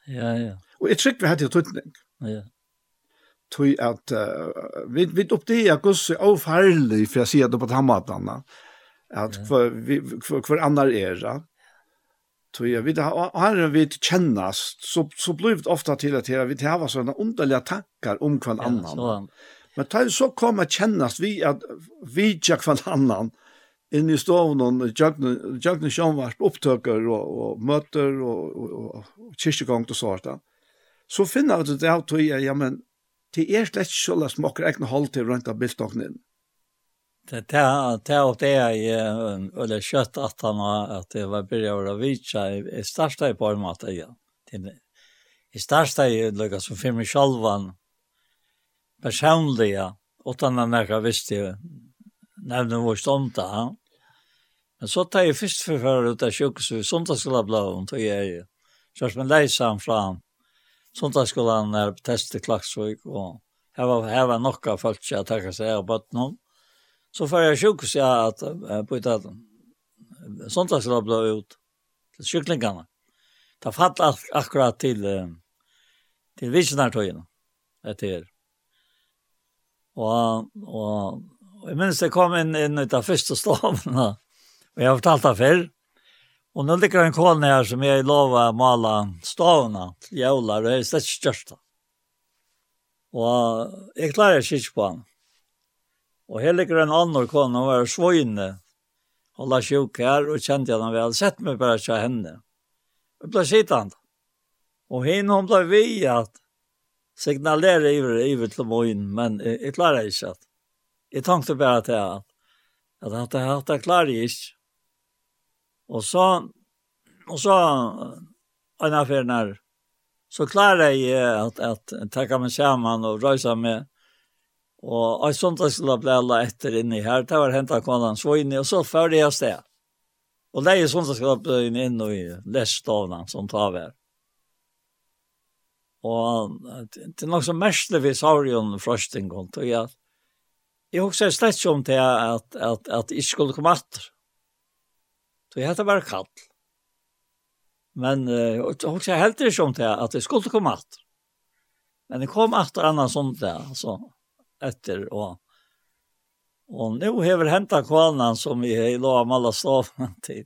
Ja, ja. Og jeg trykker vi hette i tøtning. Ja, ja tui at uh, vi, vi upp det jag går så avferdelig, för jag ser det på tammatene, att för vi, för hver annar era, tog jag vi, vi kännas så, så blir det ofta till att vi har såna underliga tankar om kvar annan. Ja, Men tar så kommer kännas vi att vi jag kvar annan in i stoven och jag som sjönvart upptöker och och möter och och, och kyrkogång och sånt. Så finner du det att ja men det er slett ikke så lest med egne hold til rundt av bildtåkningen. Det er at det er eller kjøtt at han har at det var byrja å vitsa i starsta i Bormat igjen. I starsta i lukka som fyrir meg sjálfan personliga utan han nekka visste nevnum vår stånda. Men så tar jeg først for fyrir ut av sjukhus og sondagsglablån tog jeg jo. Så som en leisa fram Sondagsskolan när på test i Klaxvik och här var här var några folk som tacka sig av bort. Så för jag sjuk så att på ett att Sondagsskolan blev ut till cyklingarna. Ta fatt akkurat till till visionärtöjen. Det är og, og jeg minns det kom inn, inn ut av første stavene, og jeg har fortalt det før, Og nå ligger en kål her som jeg lova å male stavene til jævla, og jeg er slett størst. Og jeg klarer ikke på han. Og her ligger en annen kål, hun var svøyne, og la sjuk her, og kjente jeg henne vel, sett meg bare til henne. Jeg ble sittende. Og henne hun ble vi at signalere iver, iver til morgen, men jeg, jeg klarer ikke at. Jeg tenkte bare til at, at, at, at, at jeg klarer ikke. Og så, og så, en affär när så klarer jeg at, at att tacka meg sammen og røyse meg, og jeg sånt jeg skulle bli alle etter inne her, Det var hentet kvalan så inne og så förde jeg sted. Og det er sånt jeg skulle bli inne in och i lässtavlan som tar vi her. Og det är något som mestlig sa jo en Och og jeg, jeg husker slett som till att, at, at att jag skulle komme etter. Så jeg hette bare kall. Men uh, hun sa helt ikke om det, at jeg skulle komme at. Men jeg kom at annan sånt det, altså, etter, og, og nå har vi hentet kvalene som vi har lov om alle stavene til.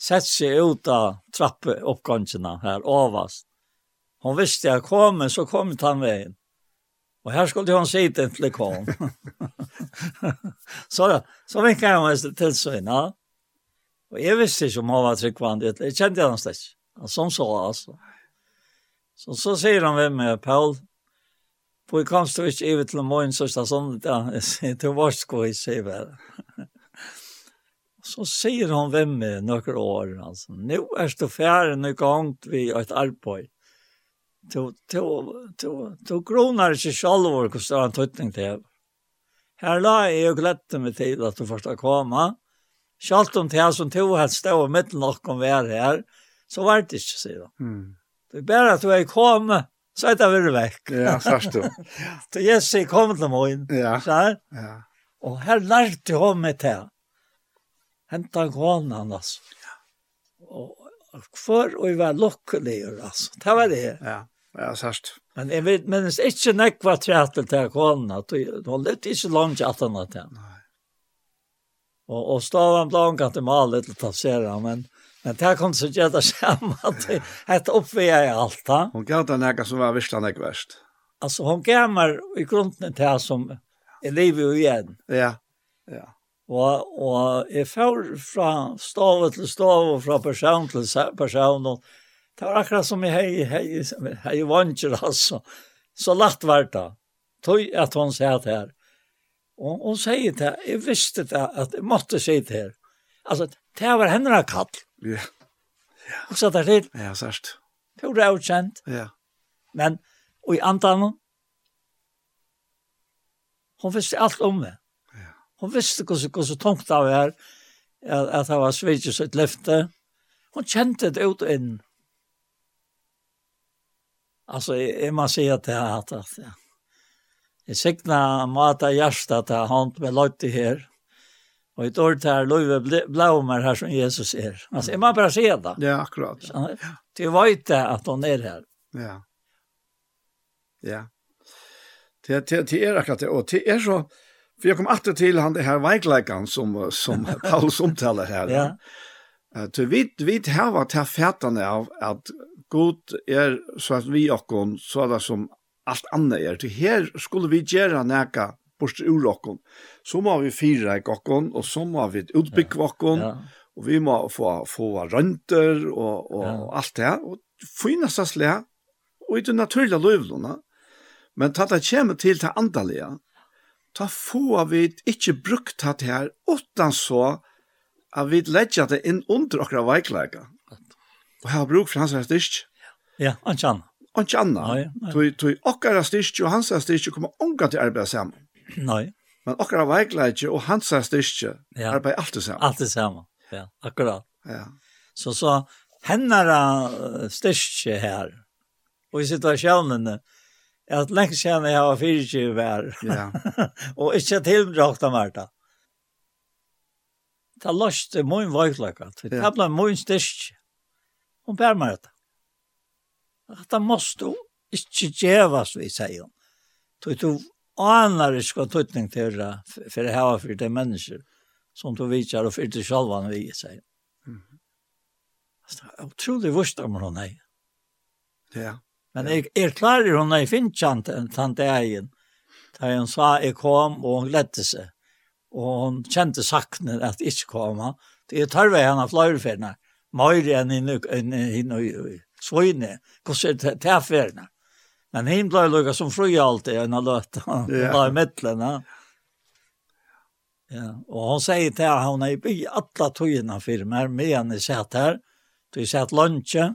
Sett seg ut av trappeoppgangene her, overast. Hon visste jag kom, så kom han vägen. Och här skulle hon sitta en flickon. så då, så vinkade hon till sig, ja. Og jeg visste ikke om han var tryggvand, jeg kjente han slett. Han som så, altså. Så, så sier han ved meg, Paul, på jeg kom stå ikke ivet til morgen, så stod sånn, ja, jeg sier, du var sko i seg bare. Så sier han ved meg noen år, altså, nå er det ferdig noen gang vi har et arbeid. Du, du, du, du kroner ikke selv hvor større en tøytning til. Her la jeg og glette meg til at du først har kommet, Sjalt om det som tog helt stå og mitt nok om vi er her, så var det ikke, sier han. Mm. Det er bare at du er kommet, så er det vært vekk. Ja, sørst du. Så jeg sier, kom til meg inn, Ja. Så her. Ja. Og her lærte jeg meg til. Hentet en kone han, altså. Ja. Og for å være lukkelig, altså. Det var det. Ja, ja sørst. Men jeg vet, men det er ikke nekva tretel til kålen, at hun lette ikke langt at han hadde. Nei. Och och stavan blank att mal lite passera men men det kom så jävla at det ett uppväga i alt. Da. Hon gav den näka som var visst värsta näka värst. Alltså hon gammar i grunden til till som är liv igjen. Ja. Ja. Og, og jeg får fra stav til stav og fra person till person Og det var akkurat som i hei, hei, hei, vancher alltså. Så lätt vart det. Tog att hon säger här Og hun sier det, jeg visste det, at jeg måtte si det her. Altså, det var henne kall. Ja. ja. Og så der til. Ja, sørst. Pura utkjent. Ja. Men, og i andan hun visste alt om det. Ja. Hun visste hvordan, hvordan tungt det var, at, at det var svidt sitt løfte. Hun kjente det ut og inn. Altså, jeg, jeg må si at det har at, at, ja. Jeg sikna mata hjärsta ta han med lotti her. Og i år tar løyve blåmer her som Jesus er. Altså, jeg må bare se det. Ja, akkurat. Ja. Du vet at han er her. Ja. Ja. Det, det, det er akkurat det. Og det er så, for jeg kom alltid til han, det her veikleikeren som, som Paulus omtaler her. ja. Så vi, vi har var här fætene av at God er så at vi og så er det som allt annat är. Till här skulle vi göra näka bort ur rocken. Så må vi fira i gocken och så må vi utbygga gocken. Ja. Och vi må få få rønter och och ja. allt det Og och det slik, og och i det naturliga løvlene. Men ta det kommer till det andaliga. Ta får vi inte brukt det här utan så at vi lägger det in under våra vägläggar. Och här bruk för hans här styrst. Ja, annan og ikke annet. Nei, nei. Tui tui okkara styrke og hans styrke kommer unga til arbeid sammen. Nei. Men okkara veikleidje og hans styrke ja. arbeid alltid Alt det saman, ja, akkurat. Ja. Så så hennara styrke her, og i situasjonen, er at lenge siden jeg har fyrtje vær, ja. og ikke tilbrakt av Marta. Det er løst, det er min veikleidje, det er min styrke, og per Marta at det måste ikke gjevas vi sier. Så du aner ikke hva tøytning til det, for det her for de mennesker som du vidtjer og for det selv vi sier. Det er utrolig vurst om hun er. Ja. Men jeg er klar i hun er finnkjent en tante egen. Da hun sa jeg kom, og hun gledde seg. Og hun kjente sakne at jeg ikke kom. Det er tarve henne flere ferdene. Møyre enn henne i svojne, hvordan er det til tilferdene. Men him ble lukket som fru alltid, en av løtta, yeah. da i midtelen. Ja, Ja, og hon sier til at hun er i alle togene firmer, med henne satt her, du sett lunsje,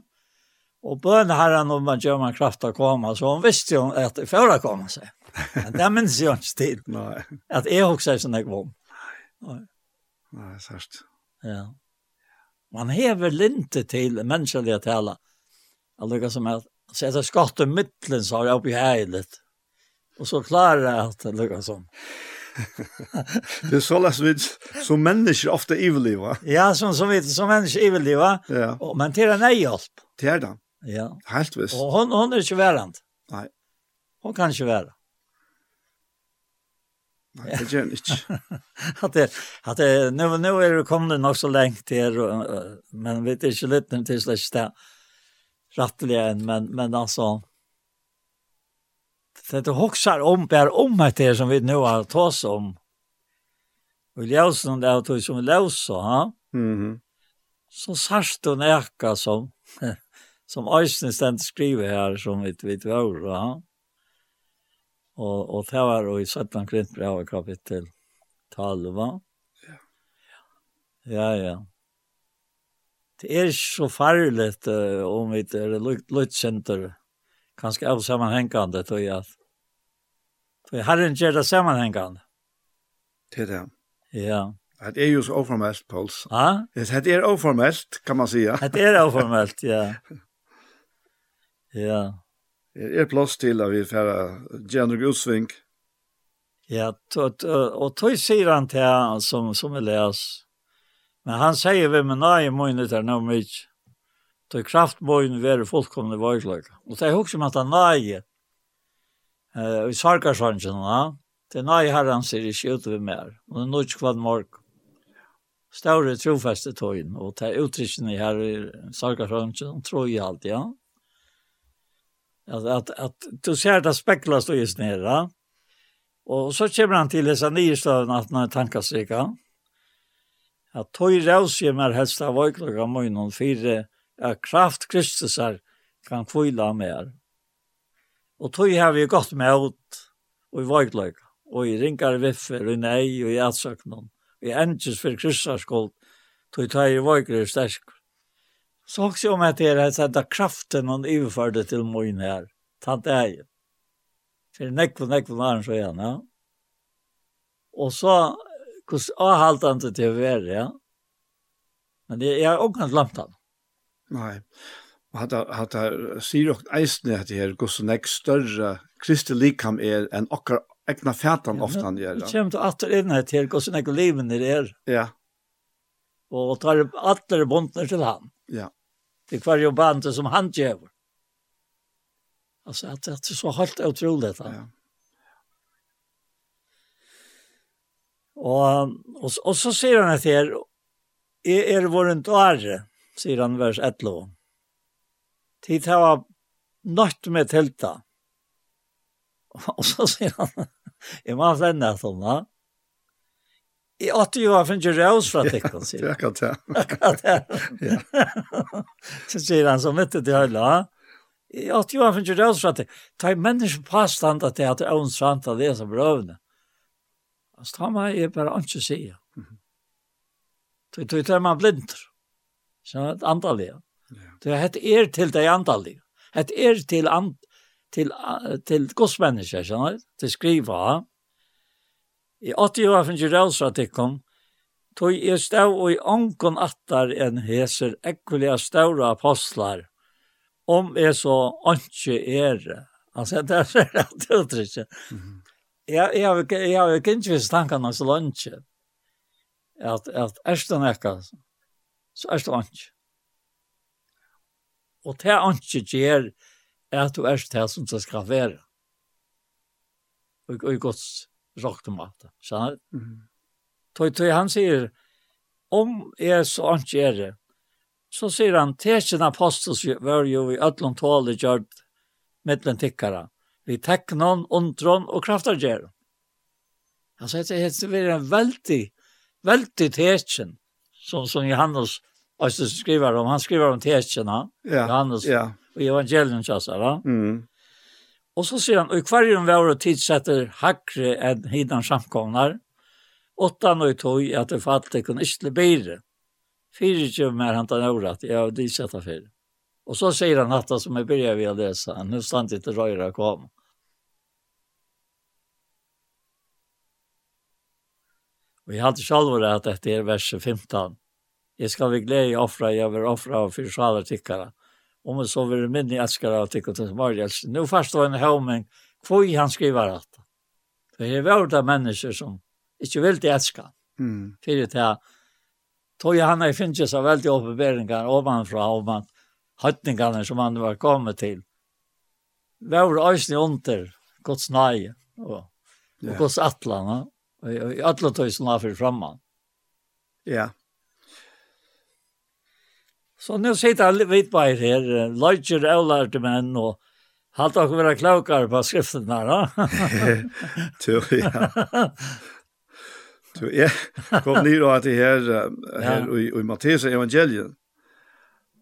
og bønne herren om man gjør man kraft å komme, så hun visste jo at det før å komme seg. Men det minns jo ikke til. Nei. At jeg også er sånn jeg kom. Nei. Nei, sørst. Ja. Man hever linte til menneskelige taler, Alltså som att sätta skott i mitten så har jag uppe i hejlet. Och så klarar jag att det lyckas som. det är så lätt vi som människor ofta överlever. Ja, som, som, vi, som människor överlever. Ja. Och, men till den är hjälp. Till den? Ja. Helt visst. Och hon, hon är inte värant. Nej. Hon kan inte vara. Nej, det gör inte. att det, att det, nu, nu är det kommande nog så länge till, men vi är inte lite till släckstället rattliga än, men, men alltså det du hoxar om, bär om att det som vi nu har tagit om. Och det där tog som ljusen, ha? Mm. Så särskilt och näka som som Øystein stendt skriver her, som vi vet var, ha? Og, og det var i 17 Krintbrev, kapittel 12, va? Ja. Ja, ja det är så farligt uh, om vi er är lutsenter. Kanske av sammanhängande tror jag. För Herren gör det sammanhängande. Det er det. Ja. Det er jo så oformellt, Pauls. Ja? Det er oformellt, kan man säga. Det är oformellt, ja. ja. Det er plass til at vi färra Janne Gudsvink. Ja, og tog sier han til han som, som vi läser Men han säger vem en nej mån det är nog mycket. Då kraftmån vär fullkomna vajlag. Och det er også med at han nøye Eh i sarkarsvangen, ja. Det er nøye her han sier ikke ut över mer. Og det er nøye kvad morg. Større trofeste tøyen, Og det er uttrycken i här sarkarsången tror jeg alltid ja. At, at, at du ser det speglas då just nere. Og så kommer han til disse nye nystaden at han tanker seg, ja at tog rævsjemmer helst av øyklokka møgnen fire at kraft Kristusar kan kvila mer. Og tog har vi gått med ut og i vøyklokka, og i ringar viffer, og i nei, og i atsøknen og i endjes for Kristus skuld, tog tog i vøyklokka sterk. Så også om at det er at kraften han overførte til møgnen her, tant eien. For nekvun, nekvun var han så igjen, ja. Og så hos avhaltande til å være, ja. Men det jeg har også glemt han. Nei. Og hatta, hatta, sier dere eisne at det her går så nek større kristelig likam er enn okkar egna fætan ofta han gjør. Det kommer til atter inn her til går så nek liven er er. Ja. Og tar atter bondene til han. Ja. Til hver jo bandet som han gjør. Altså, at det er så helt otroligt. Ja. Og, og, og så sier han at her, er, er våren dåre, sier han vers 11. Tid hava nødt med tilta. Og så sier han, jeg må flenne at hun, Jeg åtte jo av finnes røs fra tekken, sier han. Akkurat det. Akkurat det. Så sier han så mitt til høyla, jeg åtte jo av finnes røs fra tekken. Det i mennesken påstand at det er åndsvant av det som brøvne. Altså, han var jeg bare ikke sier. Det er det man blinder. Så det er andalig. Det er er til det andalig. Det er til and, til, til godsmennesker, skjønner du? Til skriva. I 80 år finnes jo kom. tog jeg stav og i ångon attar en heser ekkuliga stavra apostlar, om jeg så åndsje er. Altså, det er så rett uttrykket. Mm -hmm jeg, jeg, jeg har ikke innvis tankene så langt. At, at er det nekka, så er det. Og det er ikke gjør at du er det som det skal være. Og, og gods råkt om. Skjønner du? Mm. Tøy, tøy, han sier, om er så ikke er det, så sier han, tekjen apostels var jo i ødlom tåle gjørt mittlen tikkara vi teknon, undron og kraftargjeren. Altså, det er vært en veldig, veldig tekjen, som, som Johannes også skriver om. Han skriver om tekjena, ja, Johannes, ja. og evangelium kjassara. Mm. Og så sier han, og i kvarjum var det tidsetter hakre enn hidan samkomnar, åttan og tog at det falte kun ikke bedre. Fyrir ikke mer han tan året, jeg har tidsetter fyrir. Och så säger han att som jeg börjar ved å lese, nå stand ikke røyre kom. kom. jeg hadde selv vært att dette är vers 15. Jag ska vi glädje offra, jeg vil offra av för sjalar tyckare. Om jag så vill minni elskere av tyckare till morgels. Nu förstår en hämning hvor han skriver at För det är värda människor som inte vill til elskere. Mm. För det här, tog han er finnes av väldigt åpenberingar ovanfra, ovanfra høytningarna som han var kommet til. Vår øysni under Guds nøye og, og Guds atlana og i alle tøysene for framman. Ja. Så nu sitter vi på her, løyger og lærte menn og Halt och vara klokare på skriften där, va? Jo, ja. Jo, ja. Kom ni då att det här, här i, i Matteus evangeliet.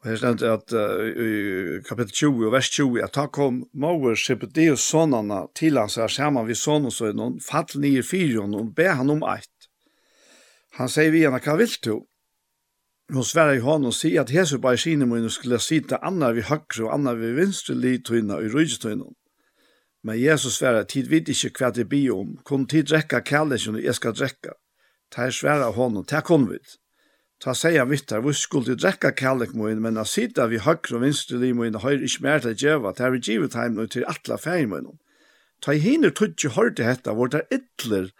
Og her stendt at uh, i kapittel 20 og vers 20, at da kom Mauer Sebedeus sonene til hans her saman vid sonen så noen fall nir fyrion og be han om eit. Han sier vi henne, hva vil du? Hon sverre i hånden og sier at Jesu bare sine munne skulle sitte anna vid høyre og anna vid vinstre litøyna og rydgetøyna. Men Jesus sverre, tid vet ikke hva det bi om, Kun tid drekka kallesjon og jeg skal drekka. Ta sverre hånden, ta kom vid. Ta seg han her, hvor skulle drekka kallik moin, men å sitte vi høyre og vinstre li moin, høyre ikke mer til djeva, ta vi givet heim og til atla feir moin. Ta i hiner tudje hørte hetta, vår der ytler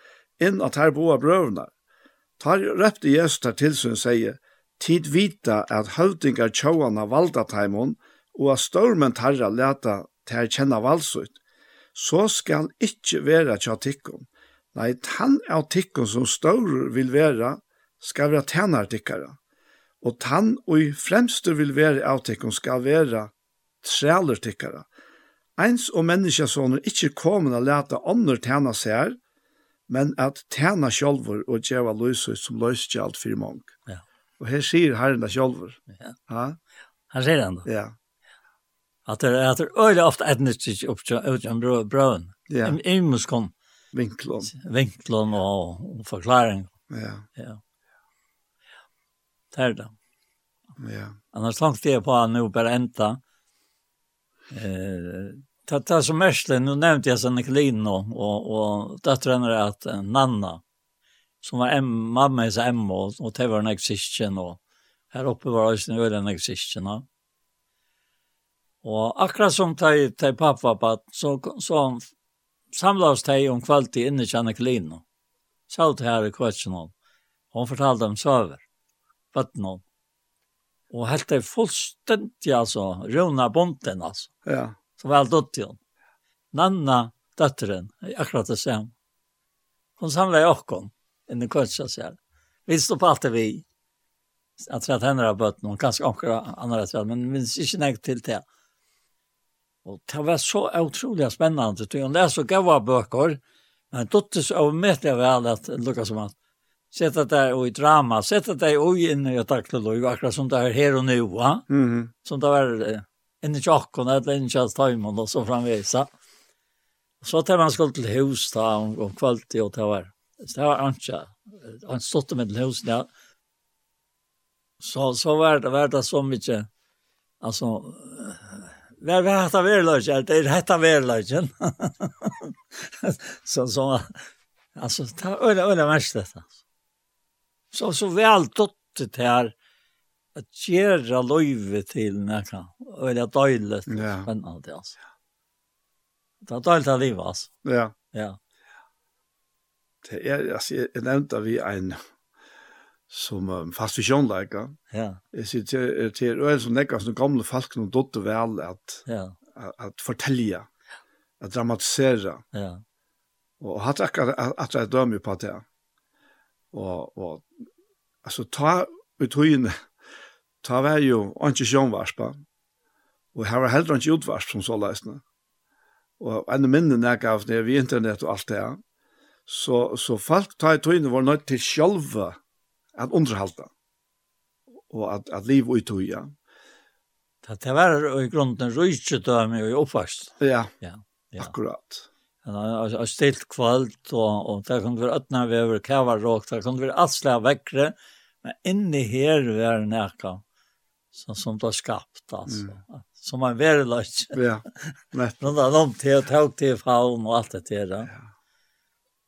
inn at her boa brøvna. Ta røpte Jesus der til som sier, tid vita at høvdingar tjåana valda taimon, og at stormen tarra leta til kjenna valsut, så skal ikkje vera tja tikkun. Nei, tann av tikkun som ståur vil vera, skal være tænartikkere, og tann og i fremste vil være avtikken skal være trælertikkere. Eins og menneskesåner ikkje kommer å lete andre tæna seg men at tæna sjolver og djeva løsøy som løsøy alt for mange. Ja. Og her sier herren det sjolver. Ja. Ha? Han sier han da. Ja. At det er, at det er øyne ofte etnistisk oppkjøn brøven. Ja. kom Vinklån. Vinklån og, og forklaring. Ja. Ja. Det er det. Ja. Annars langt jeg på han nå bare enda. Eh, det er som mest, nå nevnte jeg Sanne Kalin och og, og da trener jeg at Nanna, som var em, mamma hans emma, og, og det var en eksistjen, og her oppe var det også en eksistjen. Ja. Og akkurat som de, de pappa på, så, så samlades de om kvalitet inne i Sanne Kalin nå. Så alt her i kvetsjonen. Hon fortalte dem søver vattnet. Og helt det fullstendig, altså, røvna bonden, altså. Ja. Så var alt dødt igjen. Nanna, døtteren, akkurat det samme. Hun samlet åkken, inni kvøtsa seg. Vi stod på alt det vi. Jeg tror at henne har bøtt noen, kanskje akkurat andre tror, men vi minns ikke nek til det. Og det var så utrolig spennende, tror jeg. Hun leser gav av bøker, men døttes av mye vel at Lukas som at sätta det i drama, sätta det i in i tackla då akkurat som det här här och nu va. Mhm. Som det var en jockon att en chans ta imon och så framvisa. Så tar man skuld til hus da, om, om kvalitet og det var. Det var ancha. Han stod med hus ja. Så så var det var det så mye, altså, Vær vær hata verlöjt, det er hata verlöjt. Så så alltså ta öra öra mest detta så så väl dottet här att göra löjve till näka eller dåligt ja. spännande alltså. Det har dåligt att leva alltså. Ja. Ja. Det är alltså jag nämnde vi en som um, fast vi sjön. Ja. Jag ser till till öl som näka som gamla folk och dotte väl att ja. att, att fortälja att dramatisera. Ja. Och har tackat att jag dömer på det. Och och altså ta ut høyene, ta vær jo ikke sjønvarspa, og her var heller ikke utvarsp som så løsne. Og enda minne nek av det vi internett og alt det så, så folk ta ut høyene var nødt til sjølve at underhalda, og at, at liv ut høyene. Det det var i grunden rujtjøtømi og i. Ja, ja, ja. akkurat en stilt kvöld og, og det kunne være ötna vever, kævarråk, det kunne være allslega vekkre, men inni her var nekka som, som det var skapt, altså. Mm. Som en var løs. Ja, nett. Rundt av dem til, tog til faun og alt det der. Ja.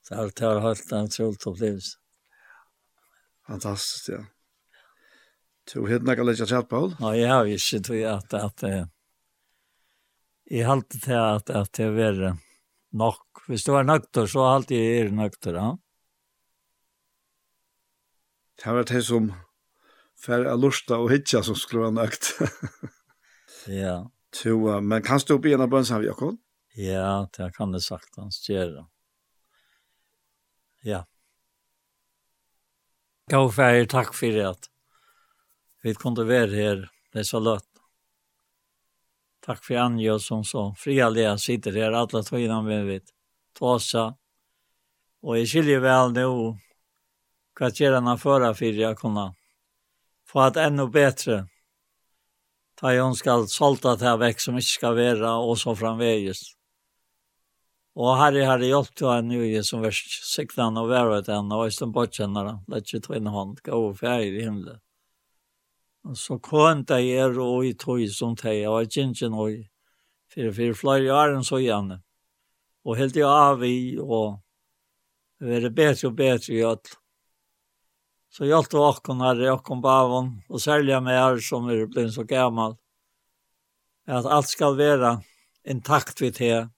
Det har, det har holdt en trolt opplevelse. Fantastisk, ja. Du hade nekka lägga chat Paul? Ja, jeg har ikke tog at att att Jeg halte til at att det är värre nok. Hvis du var nøkter, så alltid er nøkter, ja. Det var det som fer av lusta og hitja som skulle være nøkt. ja. Så, men kan du opp igjen av bønnsen, Jakob? Ja, det kan det sagt hans gjøre. Ja. Gå fer, takk for at vi kunne være her. Det er så løtt. Takk for Anja som så frialiga sitter her, alle tvina med vet. Tåsa. Og jeg skiljer vel nå hva gjør han förra för jeg kunne få et enda bedre ta jeg skal salta det vekk som ikke skal være, og så framväges. Och herre, hade hjälpt till en nu som värst siktan och värvet en och östen bortkännare. ikke sig tvinn hånd, gå og färg i himmelen så kvann det er og i tog som det og jeg kjent ikke noe. For for flere år enn så igjen. Og helt jeg av i, og det er bedre og bedre i alt. Så hjalp det åkken her, åkken bavon, og særlig med her som er blitt så gammel, at alt skal være intakt vidt her.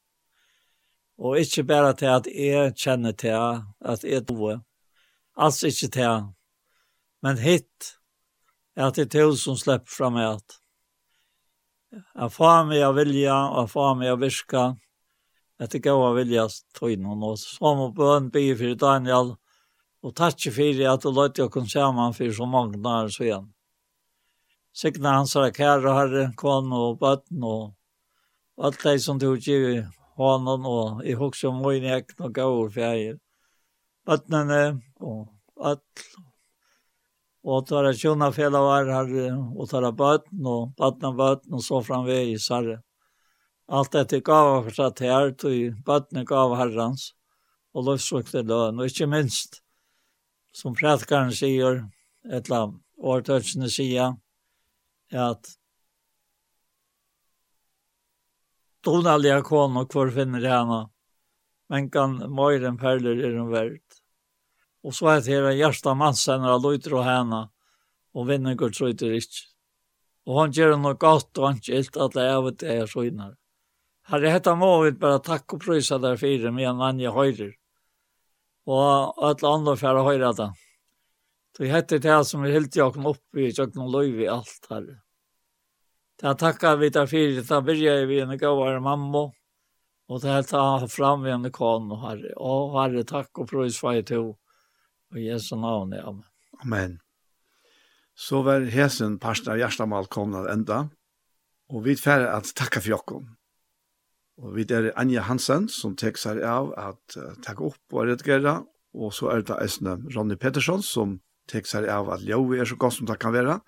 og ikke bare til at jeg kjenner til at jeg doer, altså ikke til, men hitt, at det er som slipper fram med at jeg får meg av vilja, og jeg får meg av virka, det går av vilja tøyne hon oss. Så må bøn bygge for Daniel, og takk for at du løyte å kunne sammen for så mange nær så igjen. Sikkert han sa kære herre, kvann og bøtten og alt det som du gjør honom og i hoksa om min egen og gav for jeg. Bøttene og alt Og tar jeg kjønne fela var her, og tar jeg bøten, og bøten og bøten, og så framveg i sarre. Alt dette gav for seg til her, og bøten gav herrens, og løftsøkte løn, og ikke minst, som prætkaren sier, et eller annet, åretøtsene sier, at donalige kone, hvor finner jeg henne, men kan møyren perler i den verden. Og så er det her en hjärsta mannsender av løyter og henne, og vinner går trøyter ikke. Og han gjør noe godt, og han skilt at det er av det er søgner. Her er dette må vi bare takk og prøyse der fire med en annen høyre. Og alle andre færre høyre at han. Så jeg heter det som er helt jakken opp i kjøkken og løy i alt her. Det er takka vi der fire, da er byrje vi en gavare mamma, og det er ta fram vi en kon og herre. Og herre takk og prøyse for jeg tog Og Jesu navn, ja. Amen. Så var hesen parsten av hjertemal kommet enda, og vi færre at takka for jokken. Og vi er Anja Hansen, som tek seg av at uh, takka opp og redigere, og så er det Esne Ronny Pettersson, som tek seg av at Ljøvi er så godt som det kan være.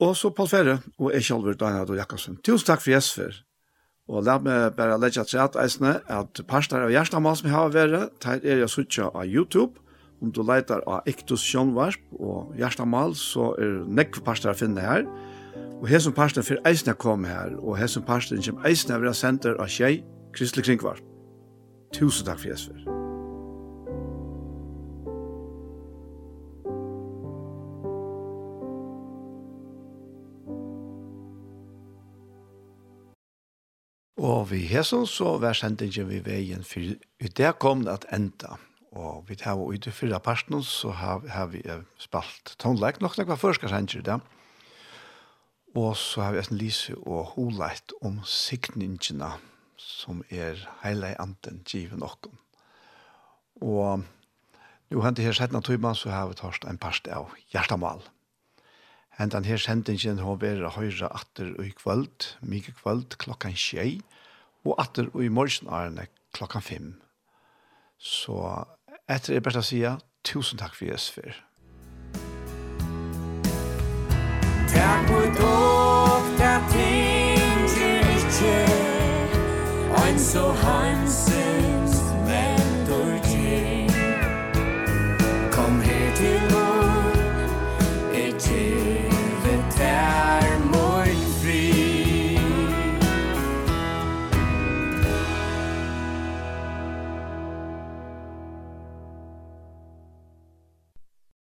Og så Paul Ferre, og jeg selv, Daniel og Jakobsen. Tusen takk for Jesper. Og la meg bare legge til at Esne, at parster av hjertemal som jeg har vært, der er jeg suttet av YouTube, Om du leitar av Iktus Sjønvarp og Gjerstamal, så er nekve parster å finne her. Og her som parster fyrir eisne kom her, og her som parster kjem eisne vera senter av Kjei, Kristelig Kringvarp. Tusen takk for Jesper. Og vi hesen så vær sendingen vi veien, for det kom det at enda. Og vi tar og i det fyrre parten så har, har vi spalt tonleik, nok det var førskarsanger det. Og så har vi en lise og holeit om sikningene som er hele anten givet nok. Og nu hentet her sett av så har vi tørst en parst av hjertemal. Hentet her sendingen har vært høyre atter og i kvöld, mye kvöld klokkan tjei, og atter og i morgen klokkan fem. Så Etter er bare å si tusen takk for Jesus for. Takk for dog, der ting du ikke, ein så hansen